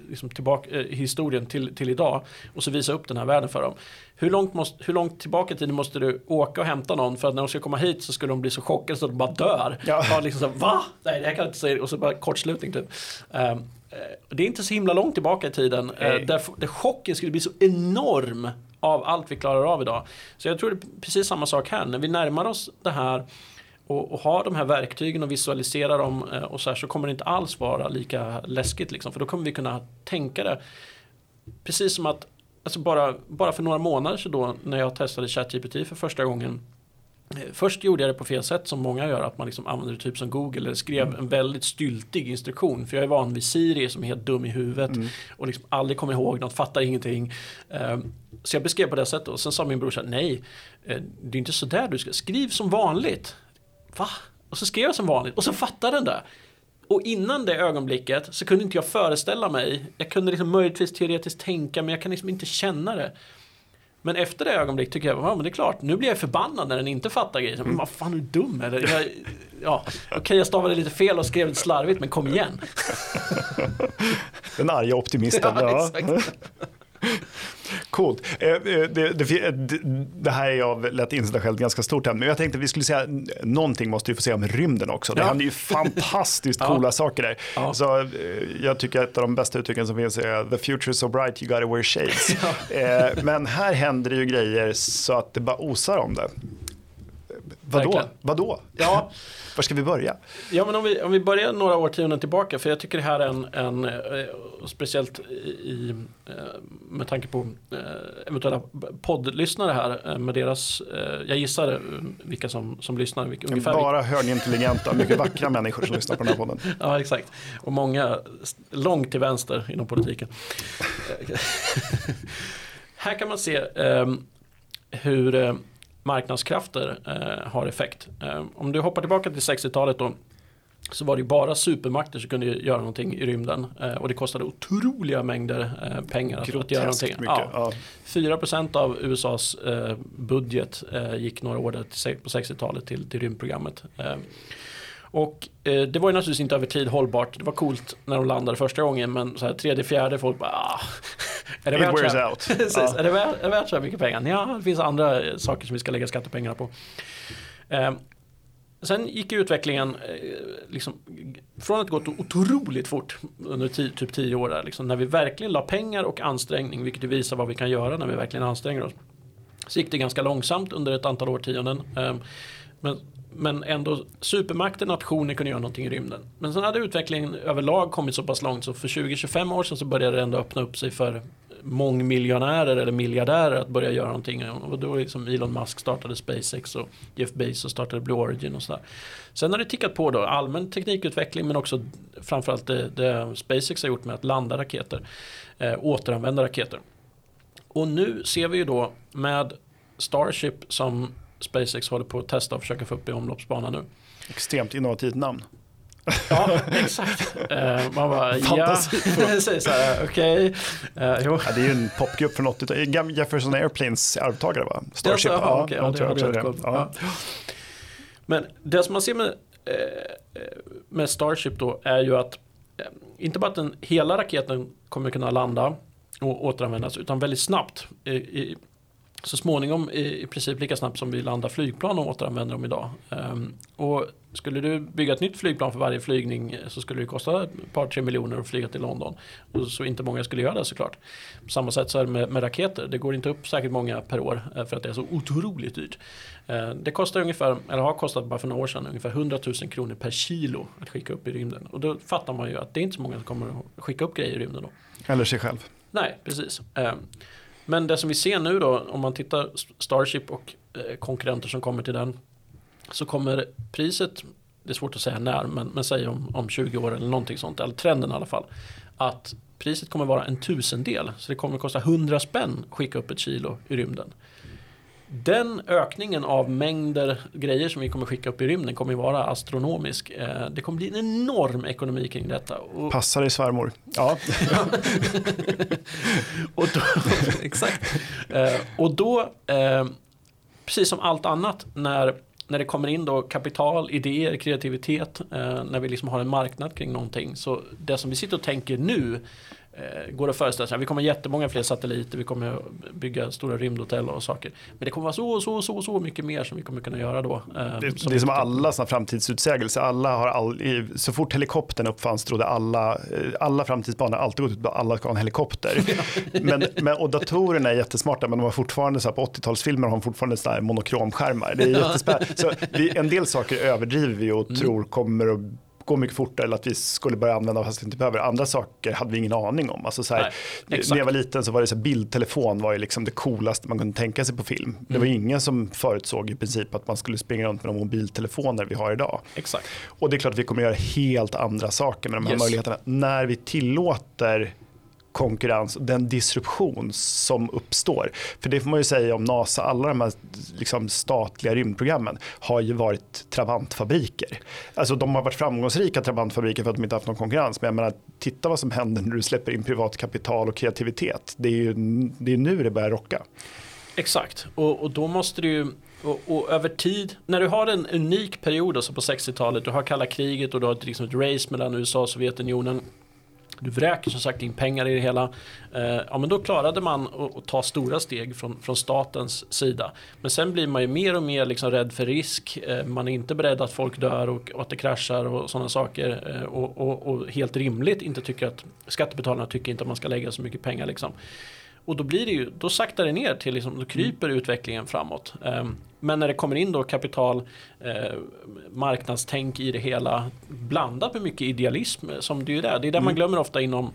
liksom tillbaka, eh, historien till, till idag och så visa upp den här världen för dem. Hur långt, måste, hur långt tillbaka i tiden måste du åka och hämta någon för att när de ska komma hit så skulle de bli så chockade så att de bara dör. Ja. Ja, liksom så, Va? Nej, det här kan jag inte säga. Och så bara kortslutning typ. Um, det är inte så himla långt tillbaka i tiden uh, där, där chocken skulle bli så enorm av allt vi klarar av idag. Så jag tror det är precis samma sak här. När vi närmar oss det här och, och ha de här verktygen och visualisera dem eh, och så här så kommer det inte alls vara lika läskigt liksom. För då kommer vi kunna tänka det precis som att alltså bara, bara för några månader sedan då när jag testade ChatGPT för första gången eh, Först gjorde jag det på fel sätt som många gör, att man liksom använder det typ som Google eller skrev mm. en väldigt styltig instruktion. För jag är van vid Siri som är helt dum i huvudet mm. och liksom aldrig kommer ihåg något, fattar ingenting. Um, så jag beskrev på det sättet och sen sa min brorsa, nej, eh, det är inte sådär du ska, skriv som vanligt va? Och så skrev jag som vanligt och så fattade den det. Och innan det ögonblicket så kunde inte jag föreställa mig. Jag kunde liksom möjligtvis teoretiskt tänka men jag kan liksom inte känna det. Men efter det ögonblick tycker jag, ja men det är klart, nu blir jag förbannad när den inte fattar grejer. Men vad fan är du dum eller? Jag, ja, okej okay, jag stavade lite fel och skrev lite slarvigt men kom igen. Den arga optimisten. Ja, ja. Coolt. Eh, eh, det, det, det, här är av lätt insedda skäl ganska stort ämne. Men jag tänkte att vi skulle säga någonting måste vi få säga om rymden också. Det ja. händer ju fantastiskt coola ja. saker där. Ja. Så, eh, jag tycker att ett av de bästa uttrycken som finns är the future is so bright you gotta wear shades. Men här händer det ju grejer så att det bara osar om det. Vadå? Vadå? Ja. Var ska vi börja? Ja, men om vi, om vi börjar några årtionden tillbaka, för jag tycker det här är en, en eh, speciellt i, eh, med tanke på eh, eventuella poddlyssnare här, med deras, jag gissar vilka som, som lyssnar. Vilka, ungefär Bara högintelligenta, mycket vackra människor som lyssnar på den här podden. Ja, exakt. Och många långt till vänster inom politiken. här kan man se hur marknadskrafter eh, har effekt. Eh, om du hoppar tillbaka till 60-talet då så var det bara supermakter som kunde göra någonting i rymden. Eh, och det kostade otroliga mängder eh, pengar att, att göra någonting. Mycket, ja. 4% av USAs eh, budget eh, gick några år till, på 60-talet till, till rymdprogrammet. Eh, och eh, det var ju naturligtvis inte över tid hållbart. Det var coolt när de landade första gången men så här, tredje, fjärde folk bara ah, är det värt så out. Precis, ja. är, det värt, är det värt så här mycket pengar? Ja, det finns andra saker som vi ska lägga skattepengar på. Sen gick utvecklingen eh, liksom, från att gått otroligt fort under tio, typ tio år där, liksom, när vi verkligen la pengar och ansträngning, vilket visar vad vi kan göra när vi verkligen anstränger oss. Så gick det ganska långsamt under ett antal årtionden. Ehm, men, men ändå supermakter, nationer kunde göra någonting i rymden. Men sen hade utvecklingen överlag kommit så pass långt så för 20-25 år sedan så började det ändå öppna upp sig för mångmiljonärer eller miljardärer att börja göra någonting. Och då liksom Elon Musk startade SpaceX och Jeff Bezos startade Blue Origin och sådär. Sen har det tickat på då allmän teknikutveckling men också framförallt det, det SpaceX har gjort med att landa raketer. Eh, återanvända raketer. Och nu ser vi ju då med Starship som SpaceX håller på att testa och försöka få upp i omloppsbana nu. Extremt innovativt namn. Ja, exakt. Uh, man bara, ja, okej. Okay. Uh, ja, det är ju en popgrupp från 80-talet. Jefferson Airplanes arvtagare va? Starship. Ja, ja, okay, ja, tror jag också Ja. Men det som man ser med, eh, med Starship då är ju att inte bara att den, hela raketen kommer kunna landa och återanvändas utan väldigt snabbt. I, i, så småningom i, i princip lika snabbt som vi landar flygplan och återanvänder dem idag. Um, och skulle du bygga ett nytt flygplan för varje flygning så skulle det kosta ett par tre miljoner att flyga till London. Och så inte många skulle göra det såklart. På samma sätt så är det med, med raketer. Det går inte upp särskilt många per år eh, för att det är så otroligt dyrt. Uh, det kostar ungefär, eller har kostat bara för några år sedan, ungefär 100 000 kronor per kilo att skicka upp i rymden. Och då fattar man ju att det är inte så många som kommer att skicka upp grejer i rymden då. Eller sig själv. Nej, precis. Um, men det som vi ser nu då, om man tittar Starship och eh, konkurrenter som kommer till den. Så kommer priset, det är svårt att säga när, men, men säg om, om 20 år eller någonting sånt, eller trenden i alla fall. Att priset kommer vara en tusendel, så det kommer kosta 100 spänn att skicka upp ett kilo i rymden den ökningen av mängder grejer som vi kommer skicka upp i rymden kommer ju vara astronomisk. Eh, det kommer bli en enorm ekonomi kring detta. Och... Passa dig svärmor. Ja. och då, exakt. Eh, och då, eh, precis som allt annat, när, när det kommer in då kapital, idéer, kreativitet, när vi liksom har en marknad kring någonting. Så det som vi sitter och tänker nu går att föreställa sig. Vi kommer jättemånga fler satelliter, vi kommer bygga stora rymdhotell och saker. Men det kommer vara så, så, så, så mycket mer som vi kommer kunna göra då. Eh, det, som det är som alla sådana framtidsutsägelser. Alla har all, så fort helikoptern uppfanns trodde alla, eh, alla framtidsbanor alltid gått ut på att alla ska ha en helikopter. men, men, och datorerna är jättesmarta men de har fortfarande så här, på 80-talsfilmer har de fortfarande så här monokromskärmar. Det är jättespännande. så vi, en del saker överdriver vi och mm. tror kommer att gå mycket fortare eller att vi skulle börja använda fast vi inte behöver. Andra saker hade vi ingen aning om. Alltså så här, Nej, när jag var liten så var det så här, bildtelefon var ju liksom det coolaste man kunde tänka sig på film. Mm. Det var mm. ingen som förutsåg i princip att man skulle springa runt med de mobiltelefoner vi har idag. Exakt. Och det är klart att vi kommer göra helt andra saker med de här yes. möjligheterna. När vi tillåter konkurrens, den disruption som uppstår. För det får man ju säga om NASA, alla de här liksom, statliga rymdprogrammen har ju varit Trabantfabriker. Alltså de har varit framgångsrika Trabantfabriker för att de inte haft någon konkurrens. Men jag menar, titta vad som händer när du släpper in privat kapital och kreativitet. Det är ju det är nu det börjar rocka. Exakt, och, och då måste du ju och, och, över tid, när du har en unik period, alltså på 60-talet, du har kalla kriget och du har liksom ett race mellan USA och Sovjetunionen du vräker som sagt in pengar i det hela. Eh, ja, men då klarade man att ta stora steg från, från statens sida. Men sen blir man ju mer och mer liksom rädd för risk. Eh, man är inte beredd att folk dör och, och att det kraschar och sådana saker. Eh, och, och, och, helt rimligt inte tycker att skattebetalarna tycker inte att man ska lägga så mycket pengar. Liksom. Och då blir det ju, då saktar det ner till, liksom, då kryper mm. utvecklingen framåt. Um, men när det kommer in då kapital, eh, marknadstänk i det hela, blandat med mycket idealism som det är där. Det är där mm. man glömmer ofta inom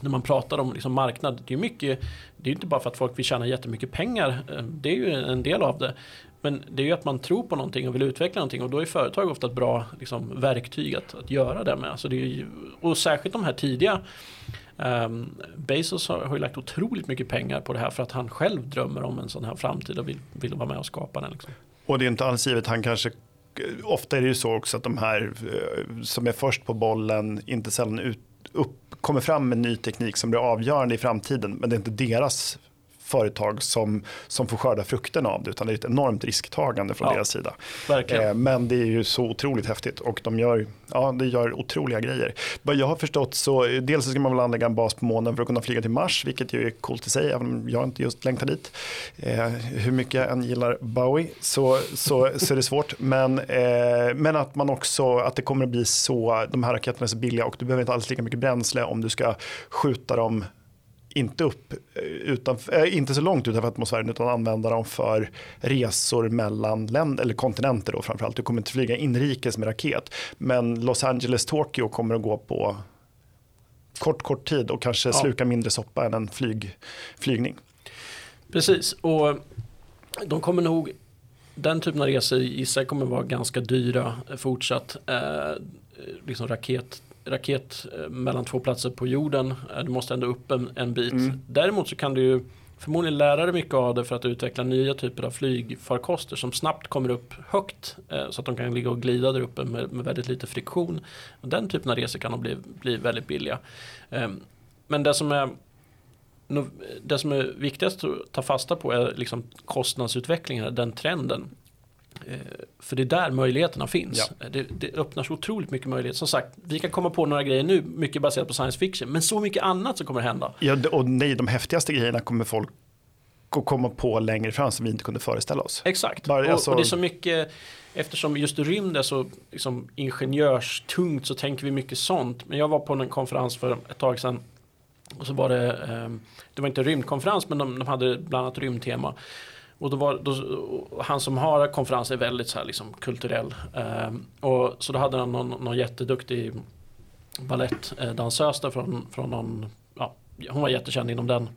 när man pratar om liksom marknad, det är mycket, det är inte bara för att folk vill tjäna jättemycket pengar, ehm, det är ju en del av det. Men det är ju att man tror på någonting och vill utveckla någonting och då är företag ofta ett bra liksom, verktyg att, att göra det med. Alltså det är ju, och särskilt de här tidiga Um, Bezos har, har ju lagt otroligt mycket pengar på det här för att han själv drömmer om en sån här framtid och vill, vill vara med och skapa den. Liksom. Och det är inte alls givet, han kanske ofta är det ju så också att de här eh, som är först på bollen inte sällan ut, upp, kommer fram med ny teknik som blir avgörande i framtiden. Men det är inte deras företag som, som får skörda frukten av det utan det är ett enormt risktagande från ja, deras sida. Eh, men det är ju så otroligt häftigt och de gör, ja, det gör otroliga grejer. Vad jag har förstått så dels så ska man väl anlägga en bas på månen för att kunna flyga till Mars vilket ju är coolt i sig även om jag inte just längtar dit. Eh, hur mycket jag än gillar Bowie så, så, så är det svårt men, eh, men att man också att det kommer att bli så, de här raketerna är så billiga och du behöver inte alls lika mycket bränsle om du ska skjuta dem inte, upp, eh, utan, äh, inte så långt utanför atmosfären utan använda dem för resor mellan länder, eller kontinenter då framförallt. Du kommer inte flyga inrikes med raket. Men Los Angeles, Tokyo kommer att gå på kort, kort tid och kanske ja. sluka mindre soppa än en flyg, flygning. Precis, och de kommer nog den typen av resor i sig kommer vara ganska dyra fortsatt. Eh, liksom raket raket eh, mellan två platser på jorden. Eh, du måste ändå upp en, en bit. Mm. Däremot så kan du ju förmodligen lära dig mycket av det för att utveckla nya typer av flygfarkoster som snabbt kommer upp högt eh, så att de kan ligga och glida där uppe med, med väldigt lite friktion. Och den typen av resor kan de bli, bli väldigt billiga. Eh, men det som är det som är viktigast att ta fasta på är liksom kostnadsutvecklingen, den trenden. Eh, för det är där möjligheterna finns. Ja. Det, det, öppnar så otroligt mycket möjligheter. Som sagt, vi kan komma på några grejer nu, mycket baserat på science fiction. Men så mycket annat som kommer hända. Ja, och nej, de häftigaste grejerna kommer folk att komma på längre fram som vi inte kunde föreställa oss. Exakt, Bara, alltså... och, och, det är så mycket, eftersom just rymd är så liksom, ingenjörstungt så tänker vi mycket sånt. Men jag var på en konferens för ett tag sedan och så var det, eh, det var inte rymdkonferens men de, de hade bland annat rymdtema. Och då var, då, han som har konferens är väldigt så här liksom kulturell. Eh, och så då hade han någon, någon jätteduktig balettdansös eh, från, från någon, ja, hon var jättekänd inom den.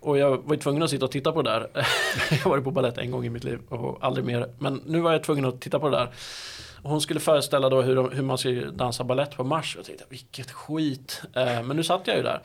Och jag var tvungen att sitta och titta på det där. jag har varit på balett en gång i mitt liv och aldrig mer. Men nu var jag tvungen att titta på det där. Och hon skulle föreställa då hur, hur man ska dansa ballett på Mars. Och jag tänkte vilket skit. Eh, men nu satt jag ju där.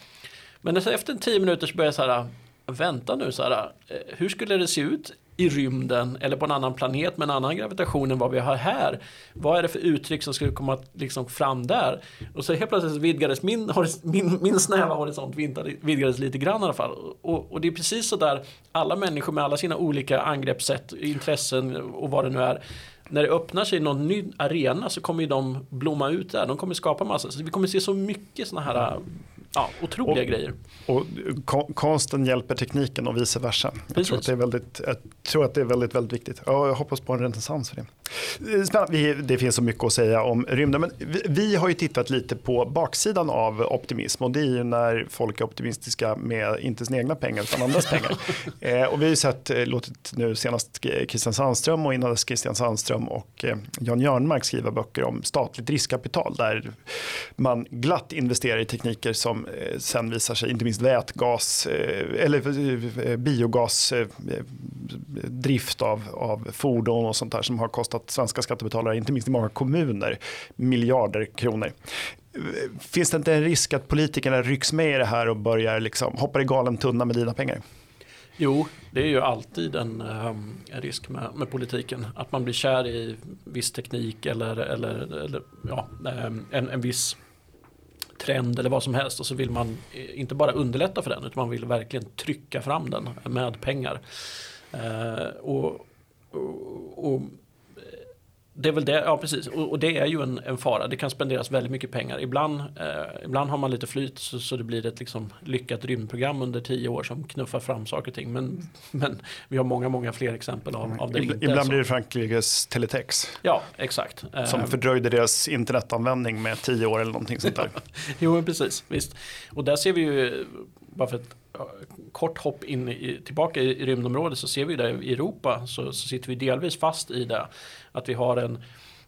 Men efter tio minuter så började jag så här vänta nu, så här, eh, hur skulle det se ut i rymden eller på en annan planet med en annan gravitation än vad vi har här. Vad är det för uttryck som skulle komma liksom fram där? Och så helt plötsligt vidgades min, min, min snäva horisont vidgades lite grann i alla fall. Och, och det är precis så där alla människor med alla sina olika angreppssätt, intressen och vad det nu är. När det öppnar sig någon ny arena så kommer ju de blomma ut där. De kommer skapa massa. Så vi kommer se så mycket sådana här Ja, otroliga och, grejer. Och konsten hjälper tekniken och vice versa. Jag tror, att det är väldigt, jag tror att det är väldigt, väldigt viktigt. Ja, jag hoppas på en renässans för det. Spännande. Det finns så mycket att säga om rymden. Men vi har ju tittat lite på baksidan av optimism och det är ju när folk är optimistiska med inte sina egna pengar utan andras pengar. Eh, och vi har ju sett, eh, låtit nu senast Christian Sandström och innan dess Christian Sandström och eh, Jan Jörnmark skriva böcker om statligt riskkapital där man glatt investerar i tekniker som Eh, sen visar sig, inte minst vätgas eh, eller eh, biogasdrift av, av fordon och sånt där som har kostat svenska skattebetalare, inte minst i många kommuner, miljarder kronor. Finns det inte en risk att politikerna rycks med i det här och börjar liksom, hoppar i galen tunna med dina pengar? Jo, det är ju alltid en, en risk med, med, politiken. Att man blir kär i viss teknik eller, eller, eller ja, en, en viss trend eller vad som helst och så vill man eh, inte bara underlätta för den utan man vill verkligen trycka fram den med pengar. Eh, och, och, och det är väl det, ja precis. Och, och, det är ju en, en, fara. Det kan spenderas väldigt mycket pengar. Ibland, eh, ibland har man lite flyt så, så, det blir ett liksom lyckat rymdprogram under tio år som knuffar fram saker och ting. Men, men vi har många, många fler exempel av, av det Ibland inte. Ibland blir det Frankrikes Teletex. Ja, exakt. Som eh, fördröjde deras internetanvändning med tio år eller någonting sånt där. jo, precis. Visst. Och där ser vi ju, bara för ett kort hopp in i, tillbaka i, i rymdområdet så ser vi det i Europa så, så sitter vi delvis fast i det. Att vi har en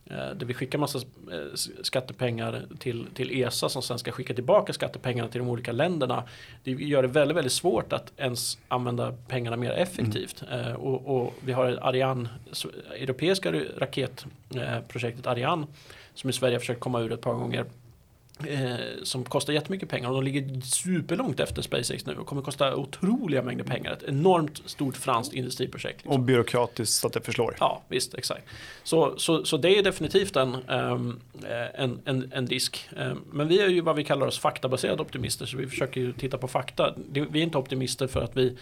eh, där vi skickar massa eh, skattepengar till, till ESA som sen ska skicka tillbaka skattepengarna till de olika länderna. Det gör det väldigt, väldigt svårt att ens använda pengarna mer effektivt. Mm. Eh, och, och, vi har Ariane, europeiska raketprojektet Ariane som i Sverige har försökt komma ur ett par gånger. Eh, som kostar jättemycket pengar och de ligger superlångt efter SpaceX nu och kommer kosta otroliga mängder pengar. Ett enormt stort franskt industriprojekt. Liksom. Och byråkratiskt så att det förslår. Ja, visst, exakt. Så, så, så det är definitivt en, um, en, en, en risk. Um, men vi är ju vad vi kallar oss faktabaserade optimister, så vi försöker ju titta på fakta. Vi är inte optimister för att vi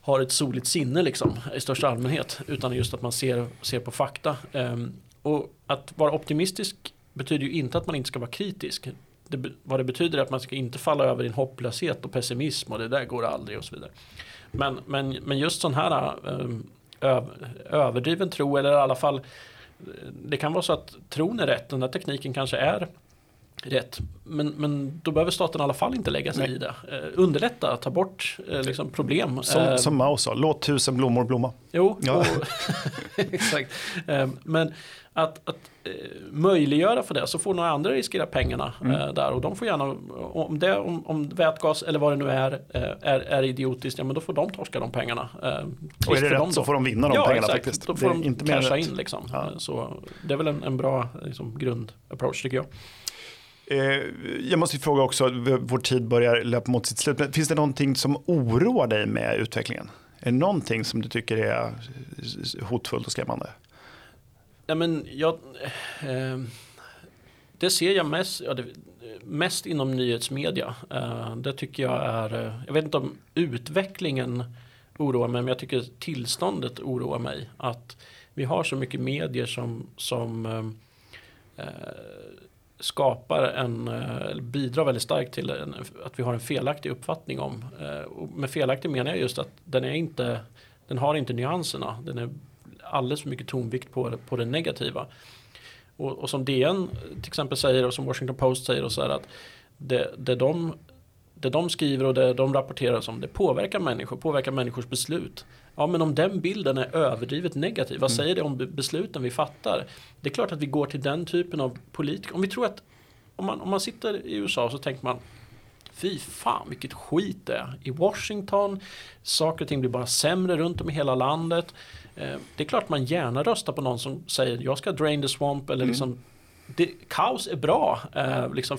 har ett soligt sinne liksom, i största allmänhet, utan just att man ser, ser på fakta. Um, och att vara optimistisk betyder ju inte att man inte ska vara kritisk. Det, vad det betyder är att man ska inte falla över i en hopplöshet och pessimism och det där går aldrig och så vidare. Men, men, men just sån här ö, överdriven tro eller i alla fall det kan vara så att tron är rätt, den där tekniken kanske är rätt. Men, men då behöver staten i alla fall inte lägga sig Nej. i det. Eh, underlätta, ta bort eh, liksom, problem. Som, eh, som Mao sa, låt tusen blommor blomma. Jo, ja. och, exakt. Eh, men att, att eh, möjliggöra för det så får några andra riskera pengarna mm. eh, där och de får gärna om det om, om vätgas eller vad det nu är eh, är, är idiotiskt ja men då får de torska de pengarna. Eh, och är det rätt så får de vinna de ja, pengarna exakt. faktiskt. Då får de inte casha in liksom. Ja. Så det är väl en, en bra liksom, grundapproach tycker jag. Eh, jag måste fråga också, vår tid börjar löpa mot sitt slut. Men finns det någonting som oroar dig med utvecklingen? Är det någonting som du tycker är hotfullt och skrämmande? Ja, men jag, eh, det ser jag mest, ja, det, mest inom nyhetsmedia. Eh, det tycker jag är, eh, jag vet inte om utvecklingen oroar mig, men jag tycker tillståndet oroar mig. Att vi har så mycket medier som, som ehm, eh, skapar en, eh, bidrar väldigt starkt till en, att vi har en felaktig uppfattning om. Eh, och med felaktig menar jag just att den är inte, den har inte nyanserna. Den är alldeles för mycket tonvikt på, på det negativa. Och, och, som DN till exempel säger och som Washington Post säger och så här att det, det, de, det de skriver och det de rapporterar som det påverkar människor, påverkar människors beslut. Ja men om den bilden är överdrivet negativ, vad mm. säger det om besluten vi fattar? Det är klart att vi går till den typen av politiker. Om vi tror att om man, om man sitter i USA så tänker man Fy fan vilket skit det är. I Washington, saker och ting blir bara sämre runt om i hela landet. Eh, det är klart man gärna röstar på någon som säger jag ska drain the swamp eller mm. liksom det, kaos är bra. Eh, liksom,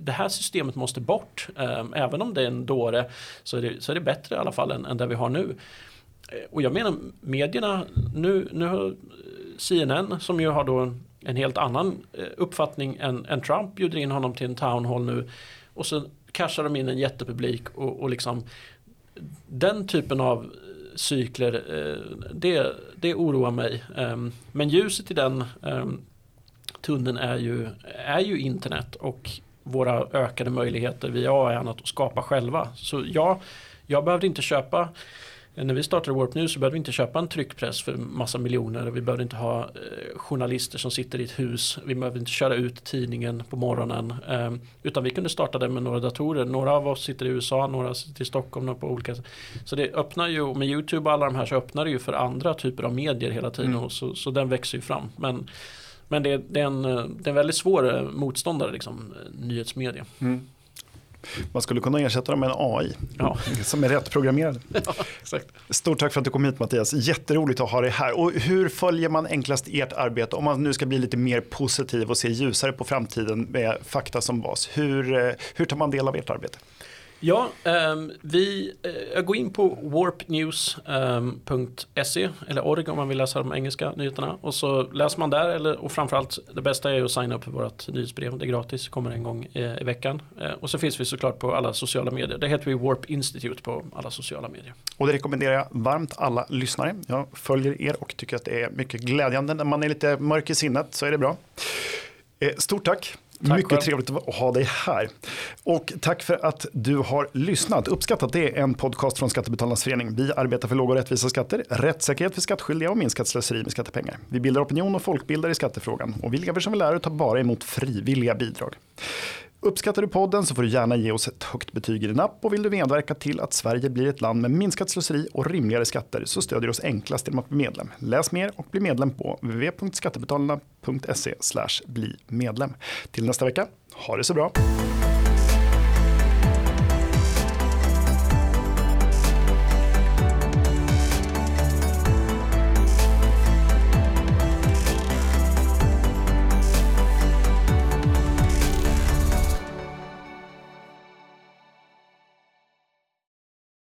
det här systemet måste bort. Eh, även om det är en dåre så är det, så är det bättre i alla fall än, än det vi har nu. Eh, och jag menar medierna, nu, nu har CNN som ju har då en, helt annan eh, uppfattning än, än Trump bjuder in honom till en town hall nu. Och så cashar de in en jättepublik och, och liksom den typen av cykler, eh, det, det oroar mig. Ehm, men ljuset i den ehm, tunneln är ju, är ju internet och våra ökade möjligheter via AI att skapa själva. Så ja, jag behövde inte köpa när vi startade Warp News så behövde vi inte köpa en tryckpress för massa miljoner. Vi behövde inte ha eh, journalister som sitter i ett hus. Vi behövde inte köra ut tidningen på morgonen. Eh, utan vi kunde starta det med några datorer. Några av oss sitter i USA, några sitter i Stockholm. på olika Så det öppnar ju, med YouTube och alla de här så öppnar det ju för andra typer av medier hela tiden. Mm. Och så, så den växer ju fram. Men, men det, det, är en, det är en väldigt svår eh, motståndare, liksom, nyhetsmedia. Mm. Man skulle kunna ersätta dem med en AI ja. som är rätt programmerad. Ja, Stort tack för att du kom hit Mattias. Jätteroligt att ha dig här. Och hur följer man enklast ert arbete om man nu ska bli lite mer positiv och se ljusare på framtiden med fakta som bas? Hur, eh, hur tar man del av ert arbete? Ja, um, vi uh, går in på warpnews.se ehm, um, eller org om man vill läsa de engelska nyheterna och så läser man där eller, och framförallt det bästa är att signa upp för vårt nyhetsbrev. Det är gratis, kommer en gång uh, i veckan. Uh, och så finns vi såklart på alla sociala medier. Det heter vi Warp Institute på alla sociala medier. Och det rekommenderar jag varmt alla lyssnare. Jag följer er och tycker att det är mycket glädjande. När man är lite mörk i sinnet så är det bra. Stort tack Tack Mycket själv. trevligt att ha dig här. Och tack för att du har lyssnat. Uppskattat det är en podcast från Skattebetalarnas förening. Vi arbetar för låga och rättvisa skatter, rättssäkerhet för skattskyldiga och minskat slöseri med skattepengar. Vi bildar opinion och folkbildar i skattefrågan och vi lever som vi lär och tar bara emot frivilliga bidrag. Uppskattar du podden så får du gärna ge oss ett högt betyg i din app och vill du medverka till att Sverige blir ett land med minskat slöseri och rimligare skatter så stödjer du oss enklast genom att bli medlem. Läs mer och bli medlem på www.skattebetalarna.se bli medlem. Till nästa vecka, ha det så bra!